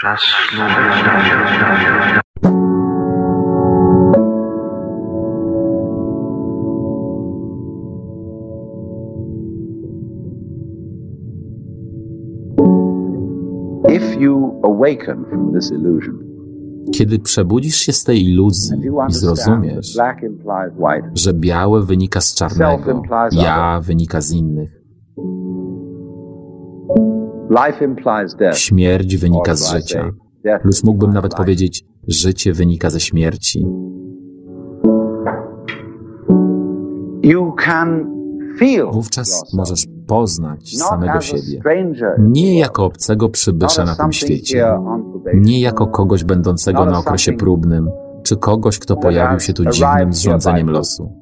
Czas If you awaken from this illusion, Kiedy przebudzisz się z tej iluzji i zrozumiesz, że białe wynika z czarnego, ja wynika z innych, śmierć wynika z życia, lub mógłbym nawet powiedzieć, życie wynika ze śmierci. Wówczas możesz poznać samego siebie, nie jako obcego przybysza na tym świecie, nie jako kogoś będącego na okresie próbnym, czy kogoś, kto pojawił się tu dziwnym zrządzeniem losu.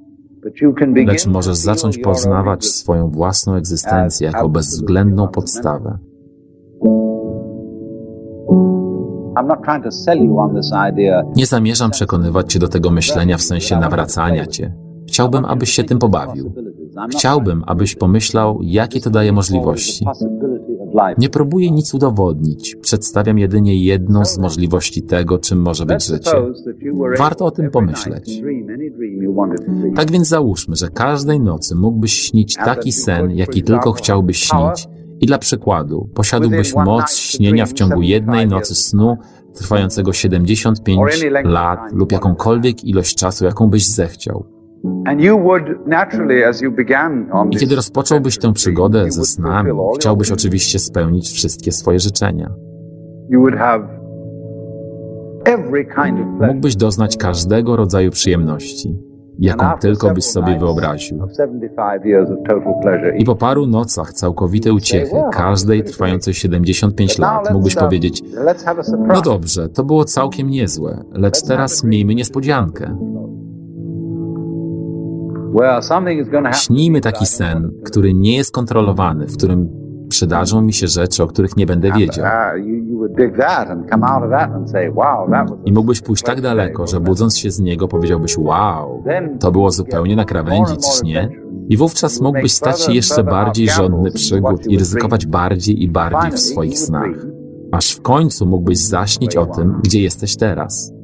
Lecz możesz zacząć poznawać swoją własną egzystencję jako bezwzględną podstawę. Nie zamierzam przekonywać cię do tego myślenia w sensie nawracania cię. Chciałbym, abyś się tym pobawił. Chciałbym, abyś pomyślał, jakie to daje możliwości. Nie próbuję nic udowodnić. Przedstawiam jedynie jedną z możliwości tego, czym może być życie. Warto o tym pomyśleć. Tak więc załóżmy, że każdej nocy mógłbyś śnić taki sen, jaki tylko chciałbyś śnić. I dla przykładu, posiadłbyś moc śnienia w ciągu jednej nocy snu trwającego 75 lat lub jakąkolwiek ilość czasu, jaką byś zechciał. I kiedy rozpocząłbyś tę przygodę ze snami, chciałbyś oczywiście spełnić wszystkie swoje życzenia. Mógłbyś doznać każdego rodzaju przyjemności, jaką tylko byś sobie wyobraził. I po paru nocach całkowitej uciechy, każdej trwającej 75 lat, mógłbyś powiedzieć: No dobrze, to było całkiem niezłe, lecz teraz miejmy niespodziankę. Śnijmy taki sen, który nie jest kontrolowany, w którym przydarzą mi się rzeczy, o których nie będę wiedział. I mógłbyś pójść tak daleko, że budząc się z niego powiedziałbyś: Wow, to było zupełnie na krawędzi, czyż nie? I wówczas mógłbyś stać się jeszcze bardziej żądny przygód i ryzykować bardziej i bardziej w swoich snach. Aż w końcu mógłbyś zaśnić o tym, gdzie jesteś teraz.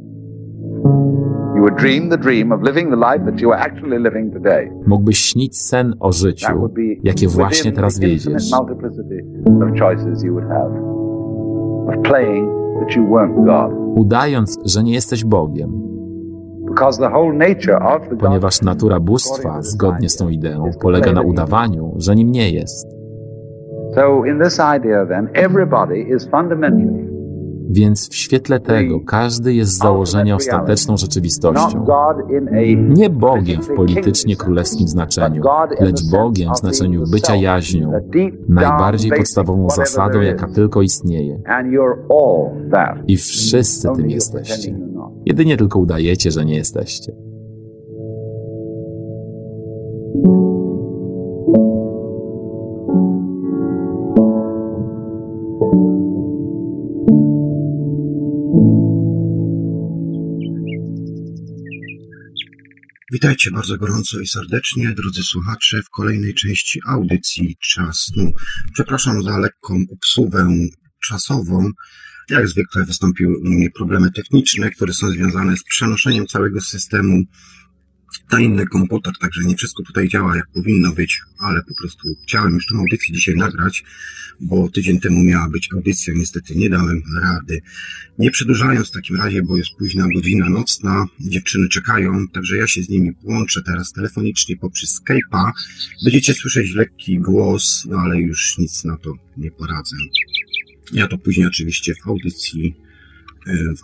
Mógłbyś śnić sen o życiu, jakie właśnie teraz wiedziesz. Udając, że nie jesteś Bogiem, ponieważ natura bóstwa, zgodnie z tą ideą, polega na udawaniu, że nim nie jest. Więc w świetle tego każdy jest z założenia ostateczną rzeczywistością. Nie Bogiem w politycznie królewskim znaczeniu, lecz Bogiem w znaczeniu bycia jaźnią, najbardziej podstawową zasadą, jaka tylko istnieje. I wszyscy tym jesteście. Jedynie tylko udajecie, że nie jesteście. Witajcie bardzo gorąco i serdecznie, drodzy słuchacze, w kolejnej części audycji Czas. Przepraszam za lekką obsługę czasową. Jak zwykle wystąpiły u mnie problemy techniczne, które są związane z przenoszeniem całego systemu na inny komputer, także nie wszystko tutaj działa jak powinno być, ale po prostu chciałem już tę audycję dzisiaj nagrać, bo tydzień temu miała być audycja, niestety nie dałem rady. Nie przedłużając w takim razie, bo jest późna godzina nocna, dziewczyny czekają, także ja się z nimi połączę teraz telefonicznie poprzez Skype'a. Będziecie słyszeć lekki głos, no ale już nic na to nie poradzę. Ja to później oczywiście w audycji,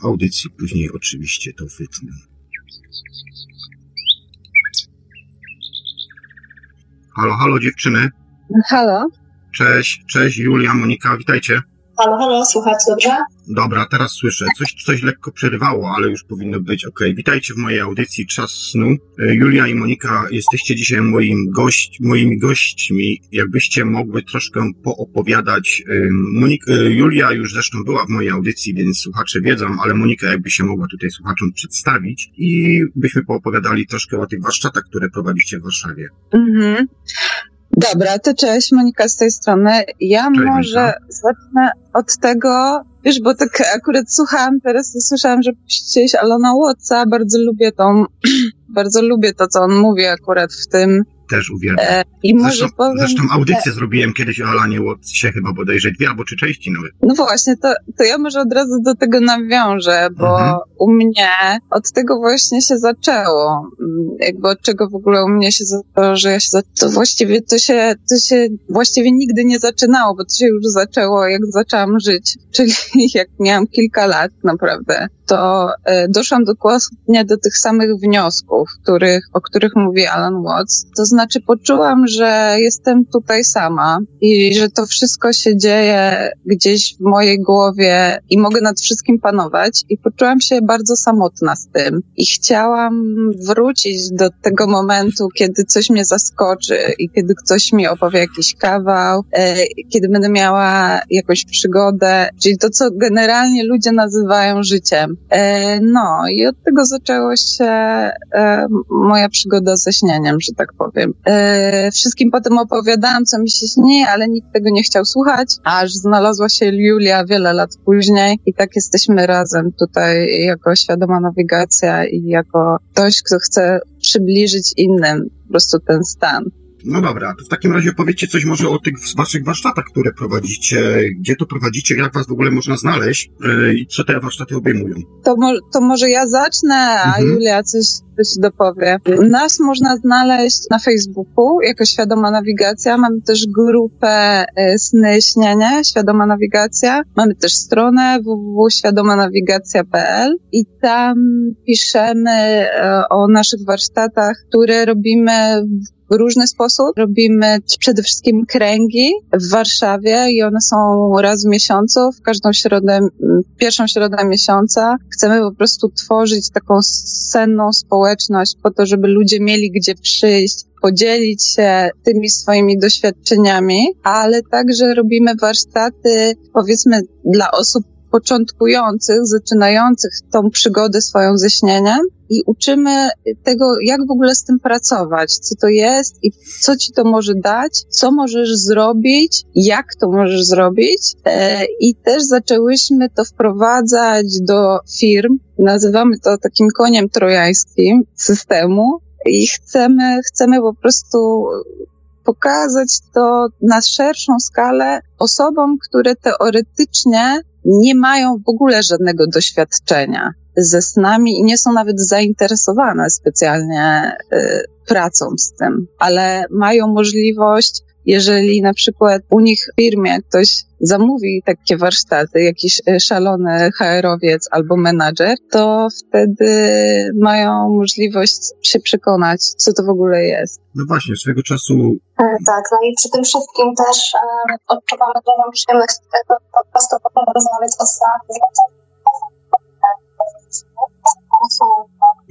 w audycji później oczywiście to wytnę. Halo, halo dziewczyny. Halo. Cześć, cześć Julia, Monika, witajcie. Halo, halo, słuchać dobrze? Dobra, teraz słyszę. Coś, coś lekko przerywało, ale już powinno być ok. Witajcie w mojej audycji Czas Snu. Julia i Monika, jesteście dzisiaj moim gość, moimi gośćmi. Jakbyście mogły troszkę poopowiadać. Monika, Julia już zresztą była w mojej audycji, więc słuchacze wiedzą, ale Monika jakby się mogła tutaj słuchaczom przedstawić i byśmy poopowiadali troszkę o tych warsztatach, które prowadzicie w Warszawie. Mhm. Dobra, to cześć, Monika z tej strony. Ja Cześć, może Monika. zacznę od tego, wiesz, bo tak akurat słuchałam, teraz usłyszałam, że puściłeś Alona Watsa, bardzo lubię tą, bardzo lubię to, co on mówi akurat w tym. Też uwielbiam. E, I może Zresztą, powiem, zresztą audycję zrobiłem kiedyś o Alanie Watsie, chyba bodajże dwie albo trzy części nawet. No właśnie, to, to ja może od razu do tego nawiążę, bo Mhm. u mnie od tego właśnie się zaczęło. Jakby od czego w ogóle u mnie się zaczęło, że ja się to właściwie to się, to się właściwie nigdy nie zaczynało, bo to się już zaczęło jak zaczęłam żyć, czyli jak miałam kilka lat naprawdę, to e, doszłam dokładnie do tych samych wniosków, których, o których mówi Alan Watts. To znaczy poczułam, że jestem tutaj sama i że to wszystko się dzieje gdzieś w mojej głowie i mogę nad wszystkim panować i poczułam się bardzo samotna z tym i chciałam wrócić do tego momentu, kiedy coś mnie zaskoczy i kiedy ktoś mi opowie jakiś kawał, e, kiedy będę miała jakąś przygodę, czyli to, co generalnie ludzie nazywają życiem. E, no i od tego zaczęło się e, moja przygoda ze śnieniem, że tak powiem. E, wszystkim potem opowiadałam, co mi się śni, ale nikt tego nie chciał słuchać, aż znalazła się Julia wiele lat później i tak jesteśmy razem tutaj jako świadoma nawigacja i jako ktoś, kto chce przybliżyć innym po prostu ten stan. No dobra, to w takim razie powiedzcie coś może o tych waszych warsztatach, które prowadzicie, gdzie to prowadzicie, jak was w ogóle można znaleźć yy, i co te warsztaty obejmują. To, mo- to może ja zacznę, a Mhm. Julia coś, coś dopowie. Nas można znaleźć na Facebooku jako Świadoma Nawigacja. Mamy też grupę e, Sny Śnienie, Świadoma Nawigacja. Mamy też stronę www.świadomanawigacja.pl i tam piszemy e, o naszych warsztatach, które robimy w różny sposób. Robimy przede wszystkim kręgi w Warszawie i one są raz w miesiącu, w każdą środę, pierwszą środę miesiąca. Chcemy po prostu tworzyć taką senną społeczność po to, żeby ludzie mieli gdzie przyjść, podzielić się tymi swoimi doświadczeniami, ale także robimy warsztaty, powiedzmy, dla osób początkujących, zaczynających tą przygodę swoją ze śnieniem i uczymy tego, jak w ogóle z tym pracować, co to jest i co ci to może dać, co możesz zrobić, jak to możesz zrobić. E, I też zaczęłyśmy to wprowadzać do firm. Nazywamy to takim koniem trojańskim systemu i chcemy, chcemy po prostu pokazać to na szerszą skalę osobom, które teoretycznie nie mają w ogóle żadnego doświadczenia ze snami i nie są nawet zainteresowane specjalnie y, pracą z tym, ale mają możliwość, jeżeli na przykład u nich w firmie ktoś zamówi takie warsztaty, jakiś y, szalony HR-owiec albo menadżer, to wtedy mają możliwość się przekonać, co to w ogóle jest. No właśnie, swego czasu E, Tak, no i przy tym wszystkim też e, odczuwamy dużą przyjemność z tego, po prostu rozmawiać o snach.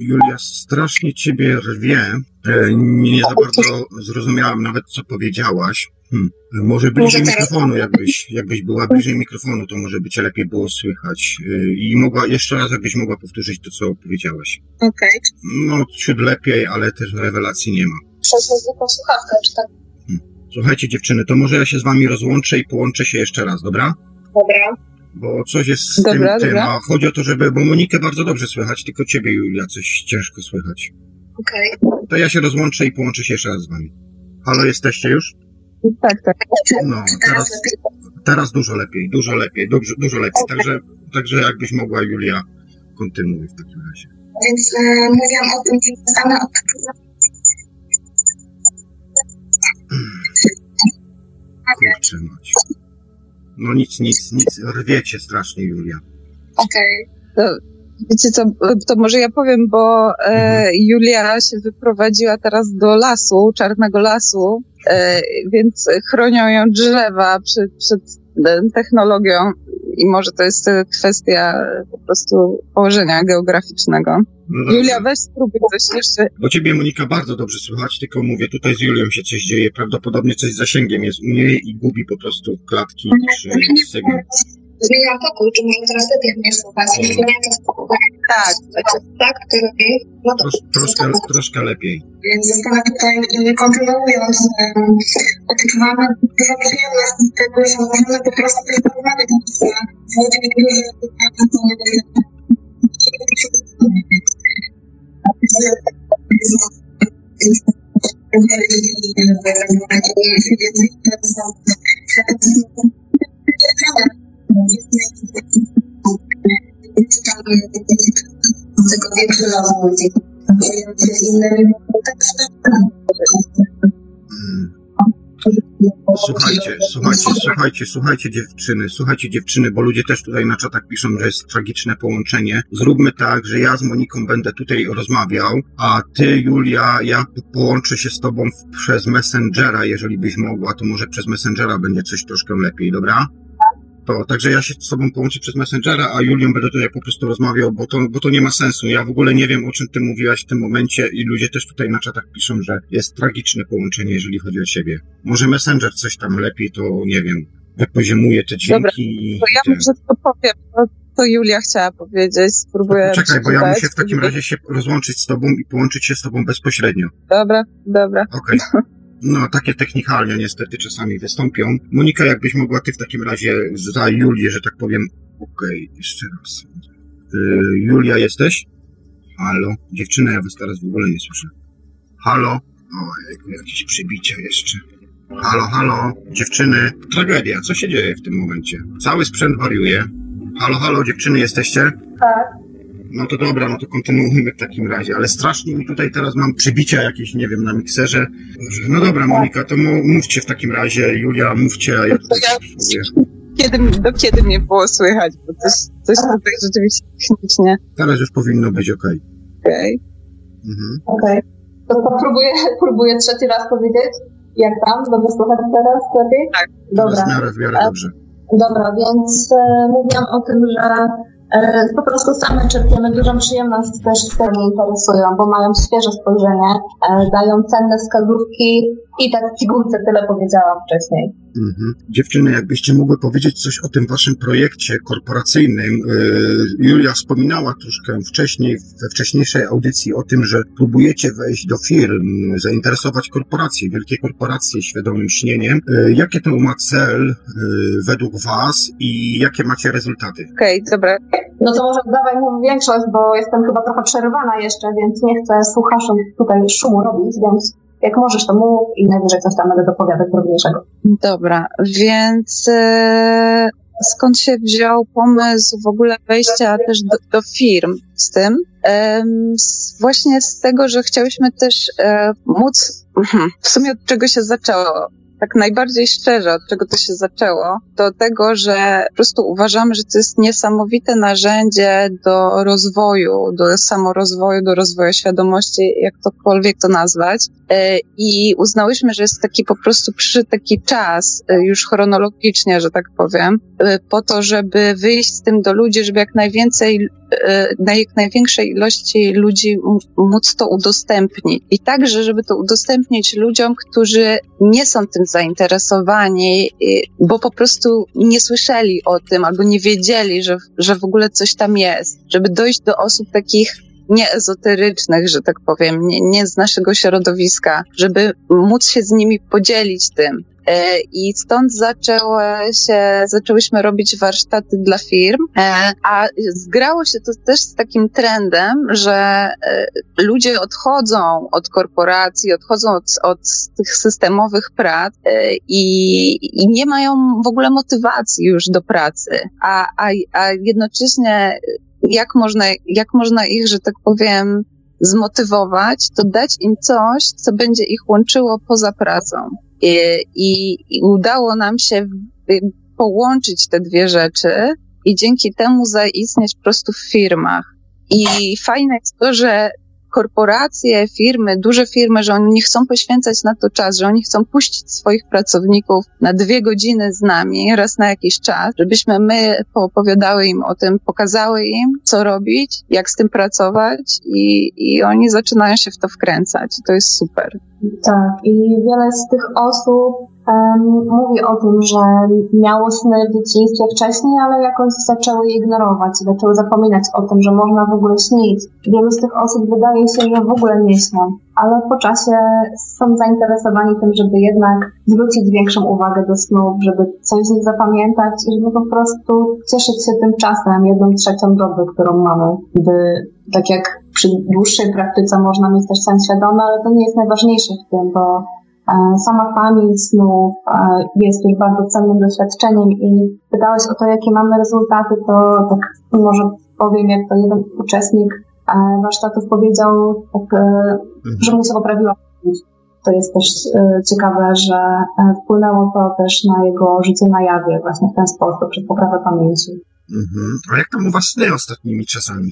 Julia, strasznie ciebie rwie. E, Nie za bardzo zrozumiałam nawet, co powiedziałaś. Hmm. Może bliżej Może mikrofonu, jakbyś, jakbyś była bliżej mikrofonu, to może by cię lepiej było słychać. E, I mogła, jeszcze raz, jakbyś mogła powtórzyć to, co powiedziałaś. Okej. No, ciut lepiej, ale też rewelacji nie ma. Przez zwykłą słuchawkę, czy tak? Słuchajcie, dziewczyny, to może ja się z wami rozłączę i połączę się jeszcze raz, dobra? Dobra. Bo coś jest z Dobra, tym, tym, dobra. a chodzi o to, żeby, bo Monikę bardzo dobrze słychać, tylko ciebie, Julia, coś ciężko słychać. Okej. To ja się rozłączę i połączę się jeszcze raz z wami. Halo, jesteście już? Tak, tak. No, teraz, teraz dużo lepiej, dużo lepiej, dobrze, dużo lepiej. Także, także jakbyś mogła, Julia, kontynuuj w takim razie. Więc e, mówiłam o tym, że same odczuwamy. Kurczę mać. No nic, nic, nic, rwiecie strasznie, Julia. Okej. Wiecie co, to może ja powiem, bo e, Mhm. Julia się wyprowadziła teraz do lasu, czarnego lasu, e, więc chronią ją drzewa przed, przed e, technologią i może to jest e, kwestia e, po prostu położenia geograficznego. No. Julia, weź spróbuj coś jeszcze. Bo ciebie, Monika, bardzo dobrze słychać, tylko mówię, tutaj z Julią się coś dzieje, prawdopodobnie coś z zasięgiem jest u niej i gubi po prostu klatki czy sygnał. Zmieniam pokój, czy może teraz lepiej mnie słuchać? Jeśli nie, to spokojnie. Tak, Tak, to lepiej? No to Tros, troszkę, troszkę lepiej. Więc zostanę tutaj i kontynuując, um, odczuwamy dużą przyjemność z tego, że możemy po prostu też porozmawiać z ludźmi, którzy Słuchajcie, słuchajcie, słuchajcie, słuchajcie dziewczyny, słuchajcie dziewczyny, bo ludzie też tutaj na czatach piszą, że jest tragiczne połączenie. Zróbmy tak, że ja z Moniką będę tutaj rozmawiał, a ty, Julia, ja połączę się z tobą przez Messengera, jeżeli byś mogła, to może przez Messengera będzie coś troszkę lepiej, dobra? To, także ja się z tobą połączę przez Messengera, a Julią będę tutaj po prostu rozmawiał, bo to, bo to nie ma sensu. Ja w ogóle nie wiem, o czym ty mówiłaś w tym momencie i ludzie też tutaj na czatach piszą, że jest tragiczne połączenie, jeżeli chodzi o siebie. Może Messenger coś tam lepiej, to nie wiem, wypoziomuje te dźwięki Dobra, To ja może tylko powiem, to, to Julia chciała powiedzieć. Spróbuję Czekaj, bo ja muszę w takim razie się rozłączyć z tobą i połączyć się z tobą bezpośrednio. Dobra, dobra. Okej. No, takie technikalnie niestety czasami wystąpią. Monika, jakbyś mogła ty w takim razie za Julię, że tak powiem. Okej, jeszcze raz. Y, Julia, jesteś? Halo? Dziewczyna, ja was teraz w ogóle nie słyszę. Halo? O, jakieś przybicia jeszcze. Halo, halo? Dziewczyny? Tragedia, co się dzieje w tym momencie? Cały sprzęt wariuje. Halo, halo, dziewczyny, jesteście? Tak. No to dobra, no to kontynuujmy w takim razie, ale strasznie mi tutaj teraz mam przybicia jakieś, nie wiem, na mikserze. No dobra, Monika, to mówcie w takim razie, Julia, mówcie, a ja tutaj ja-. Kiedy, do kiedy mnie było słychać? Bo coś, coś tutaj rzeczywiście technicznie. Teraz już powinno być okej. Okej. Mhm. Okej. To, to próbuję, próbuję trzeci raz powiedzieć. Jak tam? Dobrze słychać teraz lepiej? Tak. Dobra. Teraz w miarę, w miarę A- dobrze. Dobra, więc e, mówiłam o tym, że e, po prostu same czerpiemy dużą przyjemność też z tego interesują, bo mają świeże spojrzenie, e, dają cenne wskazówki i tak w pigułce tyle powiedziałam wcześniej. Mhm. Dziewczyny, jakbyście mogły powiedzieć coś o tym waszym projekcie korporacyjnym. Yy, Julia wspominała troszkę wcześniej, we wcześniejszej audycji o tym, że próbujecie wejść do firm, zainteresować korporacje, wielkie korporacje świadomym śnieniem. Yy, Jakie to ma cel yy, według was i jakie macie rezultaty? Okej, dobra. No to może dawaj mu większość, bo jestem chyba trochę przerywana jeszcze, więc nie chcę słuchaczom tutaj szumu robić, więc jak możesz to mów i najwyżej coś tam będę dopowiadać drobniejszego. Dobra, więc e, skąd się wziął pomysł w ogóle wejścia też do, do firm z tym? Właśnie z tego, że chciałyśmy też e, móc, w sumie od czego się zaczęło? Tak najbardziej szczerze, od czego to się zaczęło, do tego, że po prostu uważamy, że to jest niesamowite narzędzie do rozwoju, do samorozwoju, do rozwoju świadomości, jak tokolwiek to nazwać. E, I uznałyśmy, że jest taki po prostu przy taki czas, e, już chronologicznie, że tak powiem, e, po to, żeby wyjść z tym do ludzi, żeby jak najwięcej, na jak największej ilości ludzi móc to udostępnić. I także, żeby to udostępnić ludziom, którzy nie są tym zainteresowani, e, bo po prostu nie słyszeli o tym albo nie wiedzieli, że, że w ogóle coś tam jest. Żeby dojść do osób takich nieezoterycznych, że tak powiem, nie, nie z naszego środowiska, żeby móc się z nimi podzielić tym. E, I stąd zaczęły się, zaczęłyśmy robić warsztaty dla firm, e, a zgrało się to też z takim trendem, że e, ludzie odchodzą od korporacji, odchodzą od, od tych systemowych prac i, i nie mają w ogóle motywacji już do pracy, a, a, a jednocześnie jak można, jak można ich, że tak powiem, zmotywować, to dać im coś, co będzie ich łączyło poza pracą. I, i, i udało nam się y, połączyć te dwie rzeczy i dzięki temu zaistnieć po prostu w firmach. I fajne jest to, że korporacje, firmy, duże firmy, że oni nie chcą poświęcać na to czas, że oni chcą puścić swoich pracowników na dwie godziny z nami raz na jakiś czas, żebyśmy my poopowiadały im o tym, pokazały im, co robić, jak z tym pracować i, i oni zaczynają się w to wkręcać. To jest super. Tak, i wiele z tych osób mówi o tym, że miało sny w dzieciństwie wcześniej, ale jakoś zaczęły je ignorować, zaczęły zapominać o tym, że można w ogóle śnić. Wielu z tych osób wydaje się, że w ogóle nie śnią, ale po czasie są zainteresowani tym, żeby jednak zwrócić większą uwagę do snów, żeby coś z nich zapamiętać i żeby po prostu cieszyć się tym czasem, jedną trzecią doby, którą mamy, by tak jak przy dłuższej praktyce można mieć też sen świadomy, ale to nie jest najważniejsze w tym, bo sama pamięć snów e, jest już bardzo cennym doświadczeniem i pytałeś o to, jakie mamy rezultaty, to tak może powiem, jak to jeden uczestnik e, warsztatów powiedział, tak, że mu się poprawiła to jest też ciekawe, że wpłynęło to też na jego życie na jawie właśnie w ten sposób, przez poprawę pamięci. Mhm. A jak tam u Was sny ostatnimi czasami?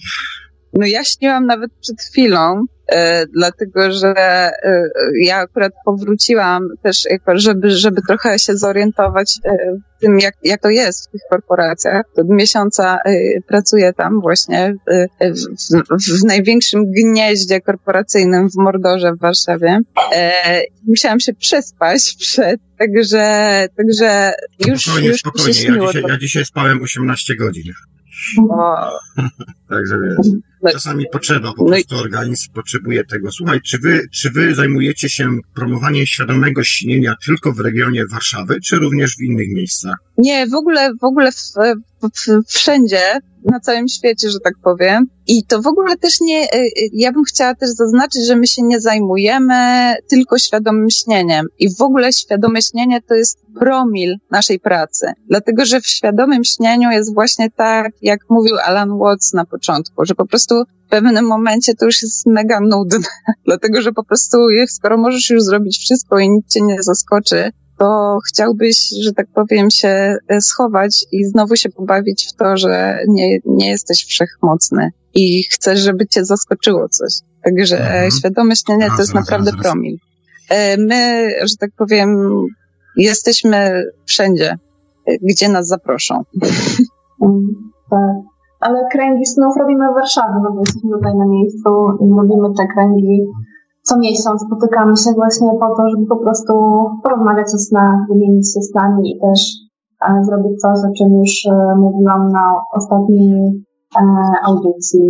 No ja śniłam nawet przed chwilą, e, dlatego że e, ja akurat powróciłam też, jako, żeby, żeby trochę się zorientować e, w tym, jak, jak to jest w tych korporacjach. Od miesiąca e, pracuję tam właśnie e, w, w, w, największym gnieździe korporacyjnym w Mordorze w Warszawie. E, musiałam się przespać przed, także, także już, spokojnie, już spokojnie. się śniło. Ja dzisiaj, ja dzisiaj spałem 18 godzin. O, Także wiesz, czasami potrzeba, po no prostu organizm potrzebuje tego. Słuchaj, czy wy, czy wy zajmujecie się promowaniem świadomego śnienia tylko w regionie Warszawy, czy również w innych miejscach? Nie, w ogóle, w ogóle w, wszędzie, na całym świecie, że tak powiem. I to w ogóle też nie, y, y, ja bym chciała też zaznaczyć, że my się nie zajmujemy tylko świadomym śnieniem. I w ogóle świadome śnienie to jest promil naszej pracy. Dlatego, że w świadomym śnieniu jest właśnie tak, jak mówił Alan Watts na początku, że po prostu w pewnym momencie to już jest mega nudne. Dlatego, że po prostu, skoro możesz już zrobić wszystko i nic cię nie zaskoczy, to chciałbyś, że tak powiem, się e, schować i znowu się pobawić w to, że nie, nie jesteś wszechmocny i chcesz, żeby cię zaskoczyło coś. Także Mhm. świadome śnienie to jest naprawdę promil. E, My, że tak powiem, jesteśmy wszędzie, e, gdzie nas zaproszą. Tak. Ale kręgi snów robimy w Warszawie, bo jesteśmy tutaj na miejscu i robimy te kręgi co miesiąc. Spotykamy się właśnie po to, żeby po prostu porozmawiać o snach, wymienić się snami i też e, zrobić coś, o czym już e, mówiłam na ostatniej e, audycji.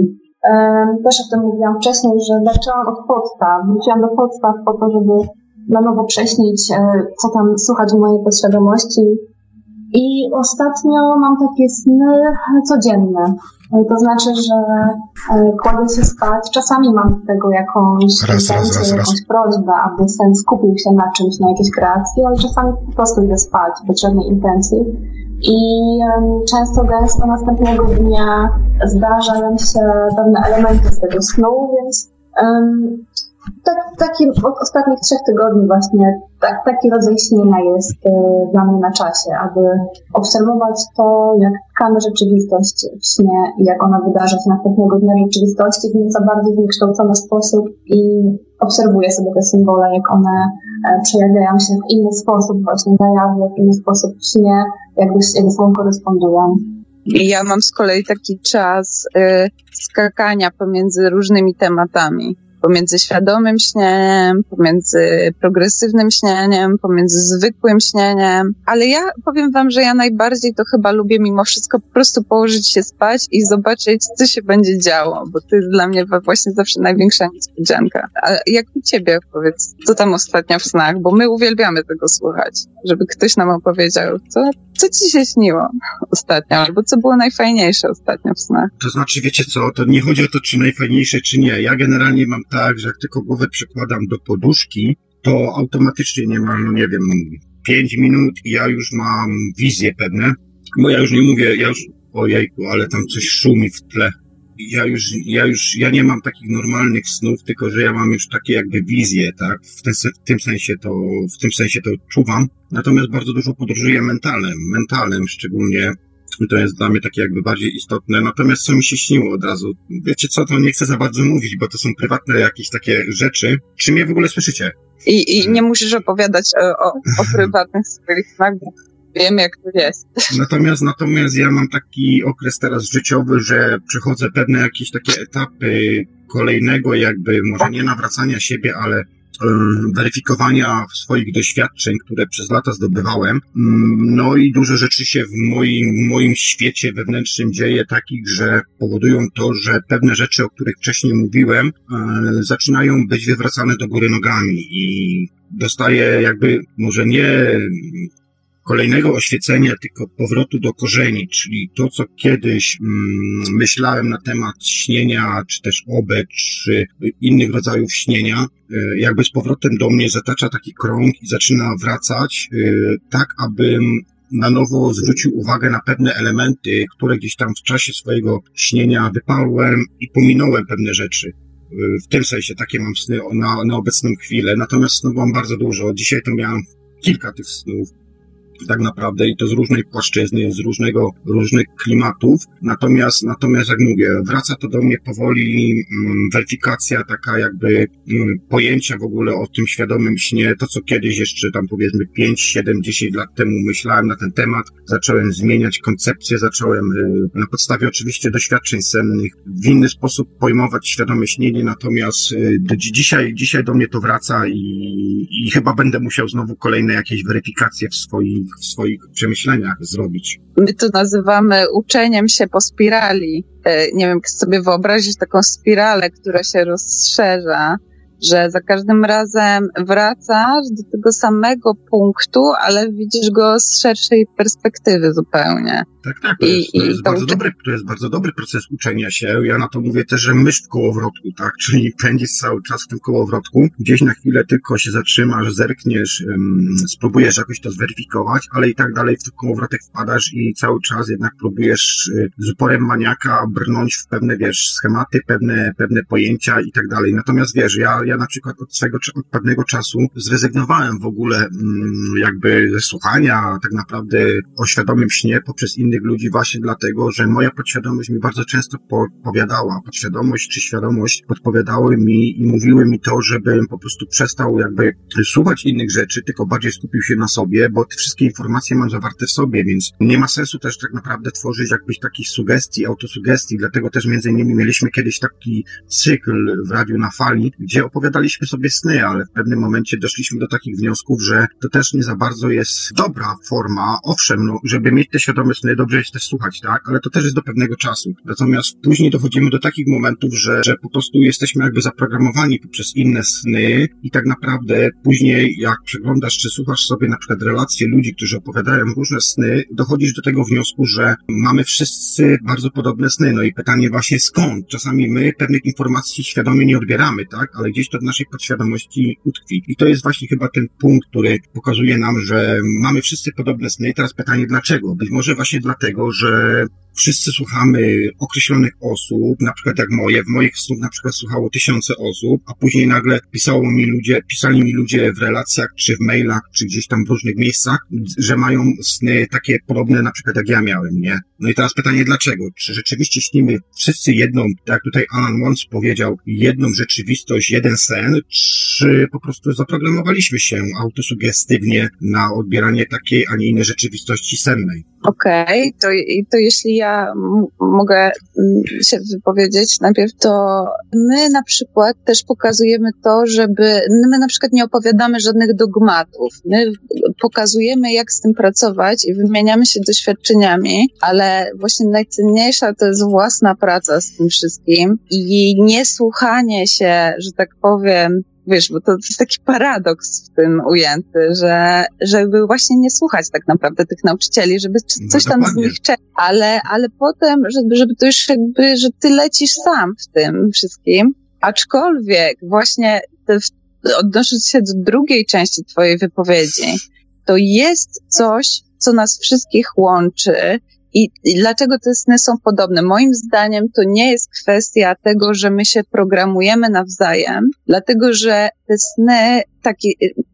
E, też o tym mówiłam wcześniej, że zaczęłam od podstaw. Wróciłam do podstaw po to, żeby na nowo prześnić, e, co tam słuchać w mojej podświadomości, i ostatnio mam takie sny codzienne. To znaczy, że e, kładę się spać. Czasami mam z tego jakąś Raz, raz, intencję, raz, jakąś prośbę, aby sen skupił się na czymś, na jakiejś kreacji, ale czasami po prostu idę spać bez żadnej intencji. I często gęsto następnego dnia zdarzają się pewne elementy z tego snu, więc em, tak, taki od ostatnich trzech tygodni właśnie tak, taki rodzaj śnienia jest e, dla mnie na czasie, aby obserwować to, jak tkamy rzeczywistość w śnie i jak ona wydarza się następnego dnia rzeczywistości w nieco bardziej wykształcony sposób i obserwuję sobie te symbole, jak one e, przejawiają się w inny sposób właśnie na jawie, w inny sposób w śnie, jakby jak ze sobą korespondują. Ja mam z kolei taki czas y, skakania pomiędzy różnymi tematami. Pomiędzy świadomym śnieniem, pomiędzy progresywnym śnieniem, pomiędzy zwykłym śnieniem. Ale ja powiem wam, że ja najbardziej to chyba lubię mimo wszystko po prostu położyć się spać i zobaczyć, co się będzie działo, bo to jest dla mnie właśnie zawsze największa niespodzianka. A jak u ciebie, powiedz, co tam ostatnio w snach? Bo my uwielbiamy tego słuchać, żeby ktoś nam opowiedział, co, co ci się śniło ostatnio, albo co było najfajniejsze ostatnio w snach. To znaczy, wiecie co, to nie chodzi o to, czy najfajniejsze, czy nie. Ja generalnie mam tak, że jak tylko głowę przykładam do poduszki, to automatycznie nie mam, no nie wiem, pięć minut i ja już mam wizje pewne, bo ja już nie mówię, ja już, ojejku, ale tam coś szumi w tle. Ja już, ja już, ja nie mam takich normalnych snów, tylko że ja mam już takie jakby wizje, tak? W, ten, w tym sensie to, w tym sensie to czuwam. Natomiast bardzo dużo podróżuję mentalem, mentalem szczególnie. I to jest dla mnie takie jakby bardziej istotne. Natomiast co mi się śniło od razu? Wiecie co, to nie chcę za bardzo mówić, bo to są prywatne jakieś takie rzeczy. Czy mnie w ogóle słyszycie? I, i nie musisz opowiadać o, o, prywatnych swoich snach, wiem jak to jest. Natomiast, natomiast ja mam taki okres teraz życiowy, że przechodzę pewne jakieś takie etapy kolejnego jakby, może nie nawracania siebie, ale weryfikowania swoich doświadczeń, które przez lata zdobywałem. No i dużo rzeczy się w moim, moim świecie wewnętrznym dzieje takich, że powodują to, że pewne rzeczy, o których wcześniej mówiłem, e, zaczynają być wywracane do góry nogami i dostaję jakby może nie kolejnego oświecenia, tylko powrotu do korzeni, czyli to, co kiedyś mm, myślałem na temat śnienia, czy też obet, czy innych rodzajów śnienia, y, jakby z powrotem do mnie zatacza taki krąg i zaczyna wracać, y, tak abym na nowo zwrócił uwagę na pewne elementy, które gdzieś tam w czasie swojego śnienia wyparłem i pominąłem pewne rzeczy. Y, w tym sensie takie mam sny na, na obecną chwilę, natomiast snów mam bardzo dużo. Dzisiaj to miałem kilka tych snów tak naprawdę i to z różnej płaszczyzny, z różnego, różnych klimatów. Natomiast, natomiast jak mówię, wraca to do mnie powoli mm, weryfikacja taka jakby mm, pojęcia w ogóle o tym świadomym śnie, to co kiedyś jeszcze tam powiedzmy 5, 7, 10 lat temu myślałem na ten temat, zacząłem zmieniać koncepcję, zacząłem y, na podstawie oczywiście doświadczeń sennych w inny sposób pojmować świadome śnienie, natomiast y, do dzisiaj, dzisiaj do mnie to wraca i, i chyba będę musiał znowu kolejne jakieś weryfikacje w swoich w swoich przemyśleniach zrobić. My to nazywamy uczeniem się po spirali. E, nie wiem, jak sobie wyobrazić taką spiralę, która się rozszerza że za każdym razem wracasz do tego samego punktu, ale widzisz go z szerszej perspektywy zupełnie. Tak, tak. To jest, to jest bardzo dobry, to jest bardzo dobry proces uczenia się. Ja na to mówię też, że myśl w kołowrotku, tak? Czyli pędzisz cały czas w tym kołowrotku. Gdzieś na chwilę tylko się zatrzymasz, zerkniesz, spróbujesz jakoś to zweryfikować, ale i tak dalej w ten kołowrotek wpadasz i cały czas jednak próbujesz y, z uporem maniaka brnąć w pewne, wiesz, schematy, pewne, pewne pojęcia i tak dalej. Natomiast wiesz, ja, ja na przykład od swego, od pewnego czasu zrezygnowałem w ogóle mm, jakby ze słuchania tak naprawdę o świadomym śnie poprzez innych ludzi właśnie dlatego, że moja podświadomość mi bardzo często podpowiadała, podświadomość czy świadomość podpowiadały mi i mówiły mi to, żebym po prostu przestał jakby słuchać innych rzeczy, tylko bardziej skupił się na sobie, bo te wszystkie informacje mam zawarte w sobie, więc nie ma sensu też tak naprawdę tworzyć jakbyś takich sugestii, autosugestii, dlatego też między innymi mieliśmy kiedyś taki cykl w Radiu na Fali, gdzie opowiadaliśmy sobie sny, ale w pewnym momencie doszliśmy do takich wniosków, że to też nie za bardzo jest dobra forma, owszem, no, żeby mieć te świadome sny, dobrze jest też słuchać, tak, ale to też jest do pewnego czasu. Natomiast później dochodzimy do takich momentów, że, że po prostu jesteśmy jakby zaprogramowani poprzez inne sny i tak naprawdę później jak przeglądasz czy słuchasz sobie na przykład relacje ludzi, którzy opowiadają różne sny, dochodzisz do tego wniosku, że mamy wszyscy bardzo podobne sny. No i pytanie właśnie skąd? Czasami my pewnych informacji świadomie nie odbieramy, tak, ale gdzieś to w naszej podświadomości utkwi. I to jest właśnie chyba ten punkt, który pokazuje nam, że mamy wszyscy podobne sny. Teraz pytanie dlaczego? Być może właśnie dlatego, że wszyscy słuchamy określonych osób, na przykład jak moje, w moich snów na przykład słuchało tysiące osób, a później nagle pisało mi ludzie, pisali mi ludzie w relacjach, czy w mailach, czy gdzieś tam w różnych miejscach, że mają sny takie podobne na przykład jak ja miałem, nie? No i teraz pytanie dlaczego? Czy rzeczywiście śnimy wszyscy jedną, tak jak tutaj Alan Wons powiedział, jedną rzeczywistość, jeden sen, czy po prostu zaprogramowaliśmy się autosugestywnie na odbieranie takiej, a nie innej rzeczywistości sennej? Okej, okay, to, to jeśli ja mogę mm, się wypowiedzieć najpierw, to my na przykład też pokazujemy to, żeby, my na przykład nie opowiadamy żadnych dogmatów. My pokazujemy, jak z tym pracować i wymieniamy się doświadczeniami, ale właśnie najcenniejsza to jest własna praca z tym wszystkim i niesłuchanie się, że tak powiem, wiesz, bo to, jest taki paradoks w tym ujęty, że żeby właśnie nie słuchać tak naprawdę tych nauczycieli, żeby no coś tam z nich czekać, ale, ale potem, żeby, żeby to już jakby, że ty lecisz sam w tym wszystkim, aczkolwiek właśnie te, odnosząc się do drugiej części twojej wypowiedzi, to jest coś, co nas wszystkich łączy i, I dlaczego te sny są podobne? Moim zdaniem to nie jest kwestia tego, że my się programujemy nawzajem, dlatego że te sny, takie,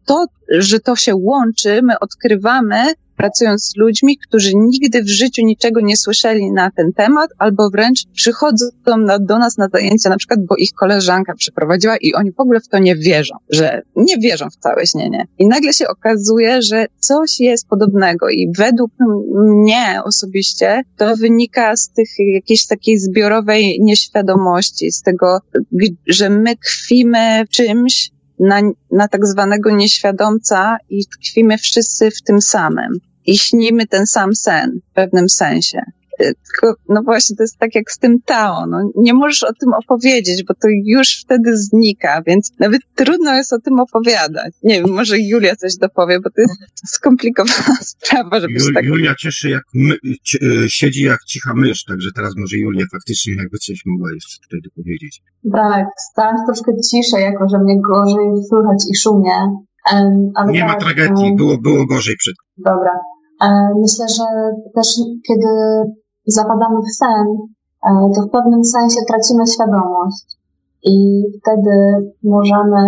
to, że to się łączy, my odkrywamy pracując z ludźmi, którzy nigdy w życiu niczego nie słyszeli na ten temat, albo wręcz przychodzą na, do nas na zajęcia, na przykład, bo ich koleżanka przeprowadziła i oni w ogóle w to nie wierzą, że nie wierzą w całe śnienie. I nagle się okazuje, że coś jest podobnego i według mnie osobiście to wynika z tych jakiejś takiej zbiorowej nieświadomości, z tego, że my kwimy czymś, na, na tak zwanego nieświadomca i tkwimy wszyscy w tym samym. I śnimy ten sam sen w pewnym sensie. Y, tylko, no właśnie, to jest tak jak z tym Tao. No, nie możesz o tym opowiedzieć, bo to już wtedy znika, więc nawet trudno jest o tym opowiadać. Nie wiem, może Julia coś dopowie, bo to jest skomplikowana sprawa, żeby Jul, tak... Julia cieszy jak my, cie, e, siedzi jak cicha mysz, także teraz może Julia faktycznie jakby coś mogła jeszcze tutaj dopowiedzieć. Tak, stałem troszkę ciszej, jako że mnie gorzej słychać i szumie. Um, ale Nie tak, ma tragedii, um, było, było gorzej przed. Dobra. E, Myślę, że też kiedy zapadamy w sen, e, to w pewnym sensie tracimy świadomość. I wtedy możemy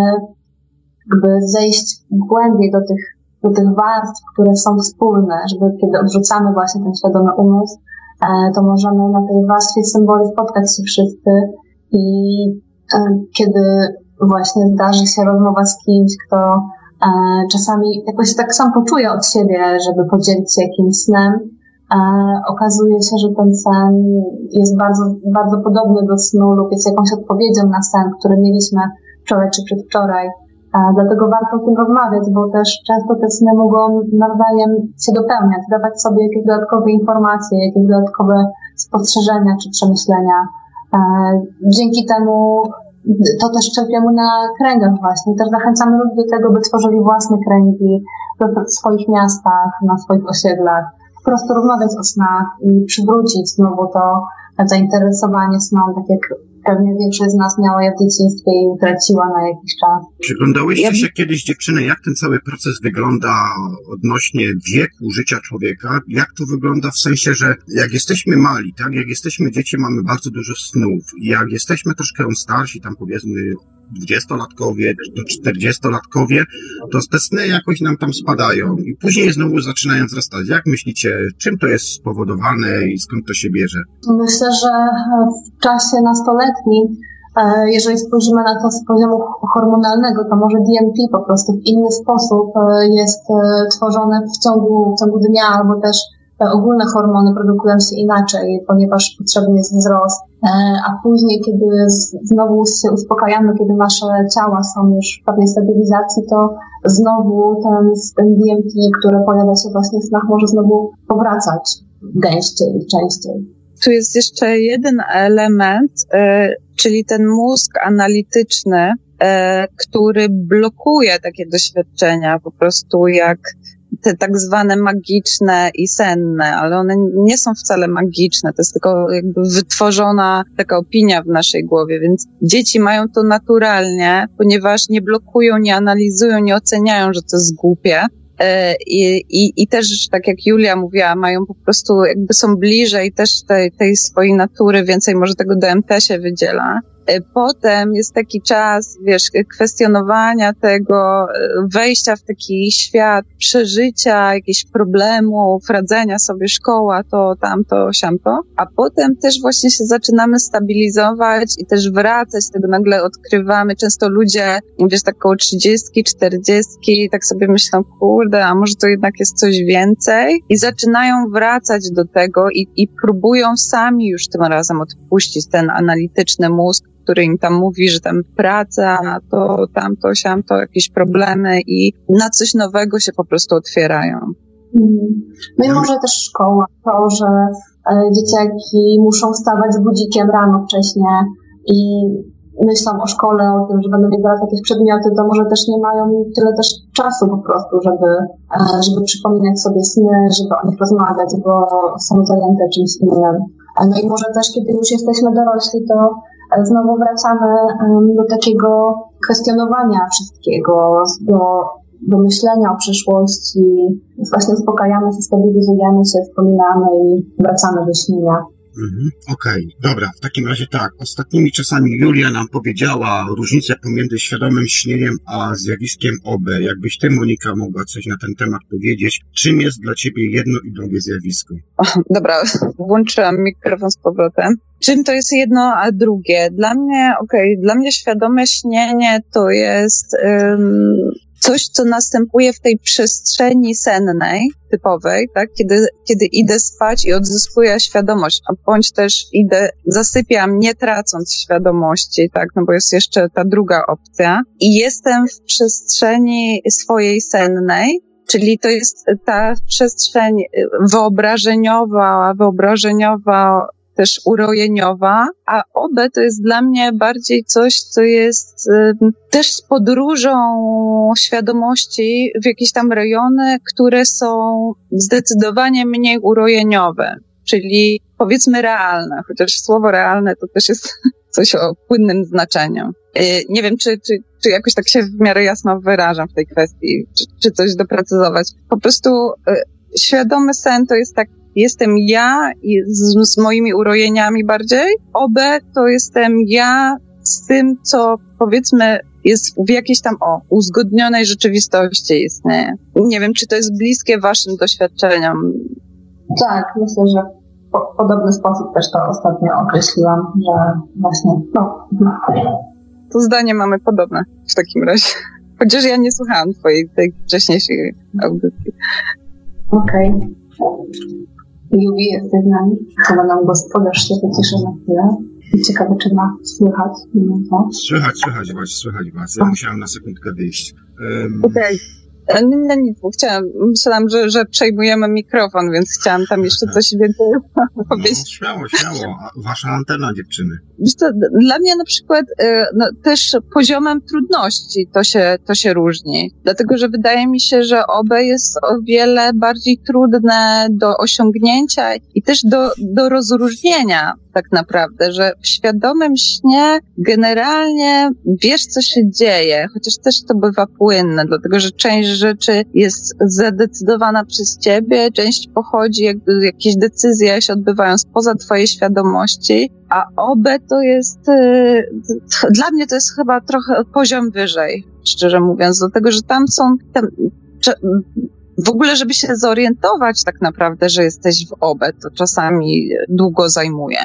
jakby zejść głębiej do tych, do tych warstw, które są wspólne, żeby kiedy odrzucamy właśnie ten świadomy umysł, e, to możemy na tej warstwie symboli spotkać się wszyscy. I e, kiedy właśnie zdarzy się rozmowa z kimś, kto czasami jakoś tak sam poczuje od siebie, żeby podzielić się jakimś snem, okazuje się, że ten sen jest bardzo, bardzo podobny do snu lub jest jakąś odpowiedzią na sen, który mieliśmy wczoraj czy przedwczoraj. Dlatego warto o tym rozmawiać, bo też często te sny mogą nawzajem się dopełniać, dawać sobie jakieś dodatkowe informacje, jakieś dodatkowe spostrzeżenia czy przemyślenia. Dzięki temu to też czerpiemy na kręgach właśnie. Też zachęcamy ludzi do tego, by tworzyli własne kręgi w swoich miastach, na swoich osiedlach. Po prostu rozmawiać o snach i przywrócić znowu to zainteresowanie sną, tak jak pewnie większość z nas miała je w dzieciństwie i utraciła na jakiś czas. Przyglądałyście się kiedyś dziewczyny, jak ten cały proces wygląda odnośnie wieku życia człowieka? Jak to wygląda w sensie, że jak jesteśmy mali, tak, jak jesteśmy dzieci, mamy bardzo dużo snów. I jak jesteśmy troszkę starsi, tam powiedzmy dwudziestolatkowie do czterdziestolatkowie, to te sny jakoś nam tam spadają i później znowu zaczynają wzrastać. Jak myślicie, czym to jest spowodowane i skąd to się bierze? Myślę, że w czasie nastoletnim, e, jeżeli spojrzymy na to z poziomu hormonalnego, to może DMT po prostu w inny sposób e, jest e, tworzone w ciągu, w ciągu dnia, albo też te ogólne hormony produkują się inaczej, ponieważ potrzebny jest wzrost. E, A później, kiedy znowu się uspokajamy, kiedy nasze ciała są już w pewnej stabilizacji, to znowu ten, ten DMT, które pojawia się właśnie w snach, może znowu powracać gęściej i częściej. Tu jest jeszcze jeden element, e, czyli ten mózg analityczny, e, który blokuje takie doświadczenia, po prostu jak te tak zwane magiczne i senne, ale one nie są wcale magiczne, to jest tylko jakby wytworzona taka opinia w naszej głowie, więc dzieci mają to naturalnie, ponieważ nie blokują, nie analizują, nie oceniają, że to jest głupie. E, I, i, I też, tak jak Julia mówiła, mają po prostu, jakby są bliżej też tej, tej swojej natury, więcej może tego DMT się wydziela. E, Potem jest taki czas, wiesz, kwestionowania tego, e, wejścia w taki świat przeżycia, jakichś problemów, radzenia sobie szkoła, to, tamto, siamto. A potem też właśnie się zaczynamy stabilizować i też wracać, tego nagle odkrywamy. Często ludzie, wiesz, tak około 30, 40, tak sobie myślą, kurde, a może to jednak jest coś więcej? I zaczynają wracać do tego i, i próbują sami już tym razem odpuścić ten analityczny mózg, który im tam mówi, że tam praca, to tamto, siamto, jakieś problemy i na coś nowego się po prostu otwierają. Mhm. No i może też szkoła, to, że e, dzieciaki muszą wstawać z budzikiem rano wcześnie i myślą o szkole, o tym, że będą wybierać jakieś przedmioty, to może też nie mają tyle też czasu po prostu, żeby, e, żeby przypominać sobie sny, żeby o nich rozmawiać, bo są zajęte czymś innym. E, No i może też, kiedy już jesteśmy dorośli, to znowu wracamy do takiego kwestionowania wszystkiego, do do myślenia o przyszłości. Właśnie uspokajamy się, stabilizujemy się, wspominamy i wracamy do śnienia. Mhm, Okej, dobra, w takim razie tak. Ostatnimi czasami Julia nam powiedziała różnicę pomiędzy świadomym śnieniem a zjawiskiem OB. Jakbyś ty, Monika, mogła coś na ten temat powiedzieć. Czym jest dla ciebie jedno i drugie zjawisko? O, dobra, włączyłam mikrofon z powrotem. Czym to jest jedno, a drugie? Dla mnie, okej, dla mnie świadome śnienie to jest, ym, coś, co następuje w tej przestrzeni sennej, typowej, tak? Kiedy, kiedy idę spać i odzyskuję świadomość, a bądź też idę, zasypiam, nie tracąc świadomości, tak? No bo jest jeszcze ta druga opcja. I jestem w przestrzeni swojej sennej, Czyli to jest ta przestrzeń wyobrażeniowa, wyobrażeniowa też urojeniowa, a obe to jest dla mnie bardziej coś, co jest też podróżą świadomości w jakieś tam rejony, które są zdecydowanie mniej urojeniowe, czyli powiedzmy realne, chociaż słowo realne to też jest coś o płynnym znaczeniu. Y, nie wiem, czy, czy, czy jakoś tak się w miarę jasno wyrażam w tej kwestii, czy, czy coś doprecyzować. Po prostu y, świadomy sen to jest tak jestem ja z, z moimi urojeniami bardziej. Obe to jestem ja z tym, co powiedzmy jest w jakiejś tam o uzgodnionej rzeczywistości istnieje. Nie wiem, czy to jest bliskie waszym doświadczeniom. Tak, myślę, że w podobny sposób też to ostatnio określiłam, że właśnie, no. To zdanie mamy podobne w takim razie. Chociaż ja nie słuchałam twojej tej wcześniejszej audycji. Okej. Okay. Jubi, jesteś z nami? Chyba nam gospodarz się wyciszy na chwilę. Ciekawe, czy ma słychać. Słychać, słychać was, słychać was. Ja musiałam na sekundkę wyjść. Um... Okej. Okay. No nic, bo chciałam, myślałam, że, że przejmujemy mikrofon, więc chciałam tam jeszcze coś więcej powiedzieć. No, śmiało, śmiało. A wasza antena, dziewczyny. Co, dla mnie na przykład y, no, też poziomem trudności to się, to się różni. Dlatego, że wydaje mi się, że OB jest o wiele bardziej trudne do osiągnięcia i też do, do rozróżnienia tak naprawdę, że w świadomym śnie generalnie wiesz, co się dzieje, chociaż też to bywa płynne, dlatego że część rzeczy jest zadecydowana przez ciebie, część pochodzi, jakby jakieś decyzje się odbywają spoza twojej świadomości, a OB to jest, y, dla mnie to jest chyba trochę poziom wyżej, szczerze mówiąc, dlatego że tam są, tam, w ogóle, żeby się zorientować tak naprawdę, że jesteś w OB, to czasami długo zajmuje